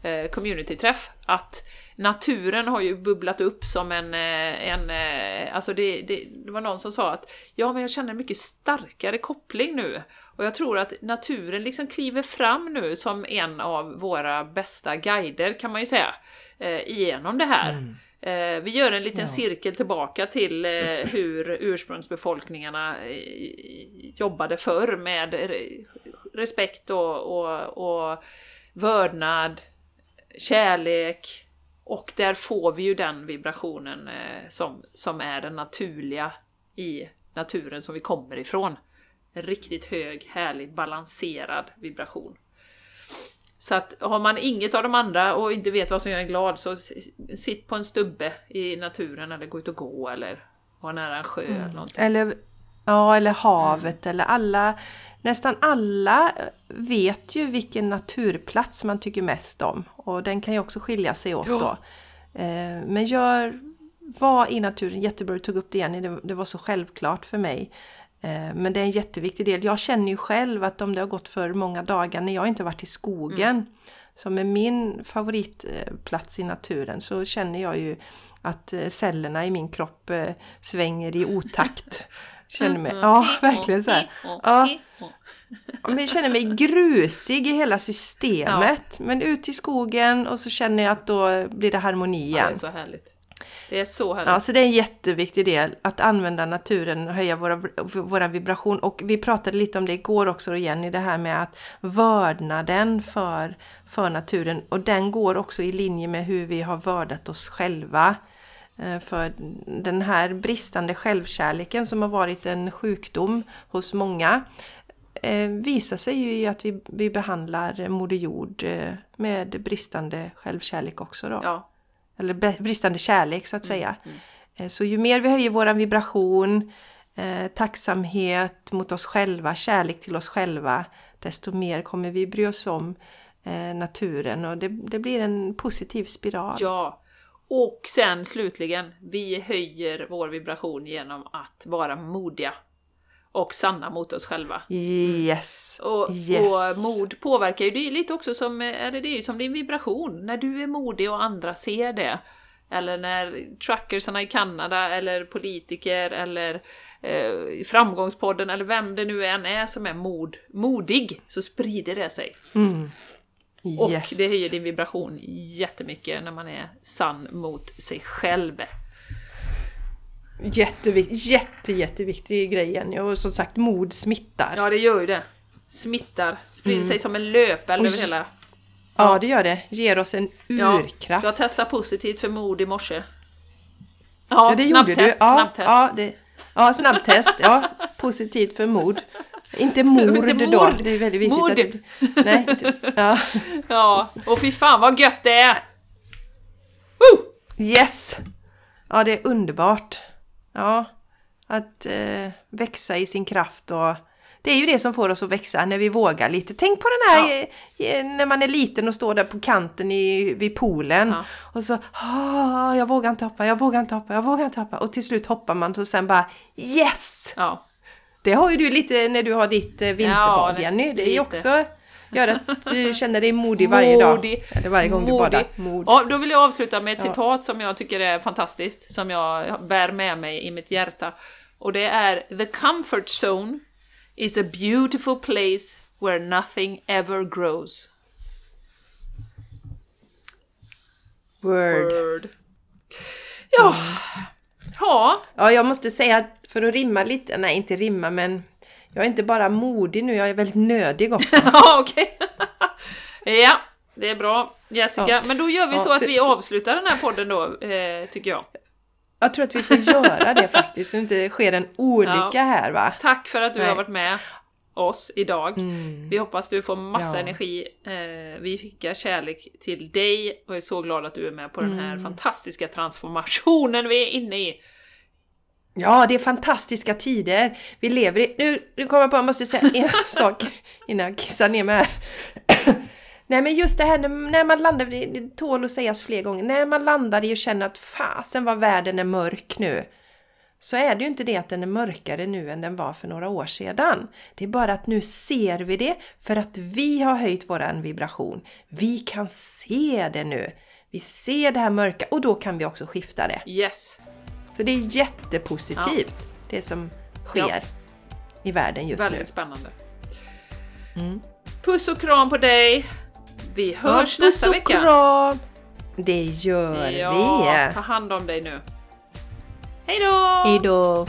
eh communityträff, att naturen har ju bubblat upp som en... Eh, en eh, alltså det, det, det, var någon som sa att ja, men jag känner en mycket starkare koppling nu. Och jag tror att naturen liksom kliver fram nu som en av våra bästa guider kan man ju säga, eh, igenom det här. Mm. Vi gör en liten ja. cirkel tillbaka till hur ursprungsbefolkningarna jobbade förr med respekt och, och, och vördnad, kärlek, och där får vi ju den vibrationen eh, som, som är den naturliga i naturen som vi kommer ifrån. En riktigt hög, härlig, balanserad vibration. Så att har man inget av de andra och inte vet vad som gör en glad så sitt på en stubbe i naturen eller gå ut och gå eller vara nära en sjö mm. eller någonting. Eller, ja, eller havet mm. eller alla Nästan alla vet ju vilken naturplats man tycker mest om och den kan ju också skilja sig åt då. Eh, men gör, var i naturen, jättebra du tog upp det igen, det var så självklart för mig. Eh, men det är en jätteviktig del. Jag känner ju själv att om det har gått för många dagar när jag inte varit i skogen mm. som är min favoritplats i naturen så känner jag ju att eh, cellerna i min kropp eh, svänger i otakt. Känner mig, ja verkligen så här. Ja. Jag känner mig grusig i hela systemet. Men ut i skogen och så känner jag att då blir det harmoni igen. Ja, det är så härligt. Det är så härligt. Ja, så det är en jätteviktig del att använda naturen och höja våra, våra vibration. Och vi pratade lite om det igår också igen i det här med att vördnaden för, för naturen och den går också i linje med hur vi har vördat oss själva. Eh, för den här bristande självkärleken som har varit en sjukdom hos många eh, visar sig ju i att vi, vi behandlar Moder Jord eh, med bristande självkärlek också då. Ja. Eller bristande kärlek så att mm, säga. Mm, mm. Så ju mer vi höjer vår vibration, tacksamhet mot oss själva, kärlek till oss själva, desto mer kommer vi bry oss om naturen och det, det blir en positiv spiral. Ja, och sen slutligen, vi höjer vår vibration genom att vara modiga och sanna mot oss själva. Yes! Och, yes. och mod påverkar ju det lite också som, eller det är ju som din vibration. När du är modig och andra ser det. Eller när truckersarna i Kanada eller politiker eller eh, Framgångspodden eller vem det nu än är som är mod, modig så sprider det sig. Mm. Och det höjer din vibration jättemycket när man är sann mot sig själv. Jättevikt, jätte, jätteviktig grej Jenny och som sagt mod smittar. Ja det gör ju det. Smittar, sprider mm. sig som en löpeld över hela... Ja. ja det gör det, ger oss en urkraft. Ja, jag testade positivt för mod i morse. Ja, ja det snabbtest, gjorde du. Ja, snabbtest. Ja, det, ja, snabbtest. Ja, positivt för mod. Inte mord, inte då, det är väldigt viktigt. Mord! Att, nej, inte, ja. ja, och fy fan vad gött det är! Woo! Yes! Ja, det är underbart. Ja, att eh, växa i sin kraft och det är ju det som får oss att växa när vi vågar lite. Tänk på den här ja. Eh, när man är liten och står där på kanten i, vid poolen ja. och så ah, jag vågar inte hoppa, jag vågar inte hoppa, jag vågar inte hoppa och till slut hoppar man och sen bara yes! Ja. Det har ju du lite när du har ditt eh, vinterbad ja, Jenny. Det är ju också gör att du känner dig modig varje dag. Eller varje gång modig. du badar. Mod. Ja, då vill jag avsluta med ett ja. citat som jag tycker är fantastiskt, som jag bär med mig i mitt hjärta. Och det är The comfort zone is a beautiful place where nothing ever grows. Word. Word. Ja. Mm. Ja. Ja, jag måste säga att för att rimma lite, nej inte rimma men jag är inte bara modig nu, jag är väldigt nödig också. ja, okej. ja, det är bra Jessica. Ja. Men då gör vi ja, så att så, vi avslutar den här podden då, eh, tycker jag. Jag tror att vi får göra det faktiskt, så det inte sker en olycka ja. här va. Tack för att du nej. har varit med oss idag. Mm. Vi hoppas du får massa ja. energi. Eh, vi skickar kärlek till dig och är så glada att du är med på mm. den här mm. fantastiska transformationen vi är inne i. Ja, det är fantastiska tider. Vi lever i... Nu, nu kommer jag på, jag måste säga en sak innan jag kissar ner mig här. Nej men just det här när man landar, det tål att sägas fler gånger, när man landar i och känner att fasen vad världen är mörk nu. Så är det ju inte det att den är mörkare nu än den var för några år sedan. Det är bara att nu ser vi det för att vi har höjt våran vibration. Vi kan se det nu. Vi ser det här mörka och då kan vi också skifta det. Yes! Så det är jättepositivt ja. det som sker ja. i världen just Väldigt nu. Väldigt spännande. Mm. Puss och kram på dig! Vi hörs ja, nästa vecka! Puss och kram! Det gör ja, vi! Ta hand om dig nu. Hej då! Hej då!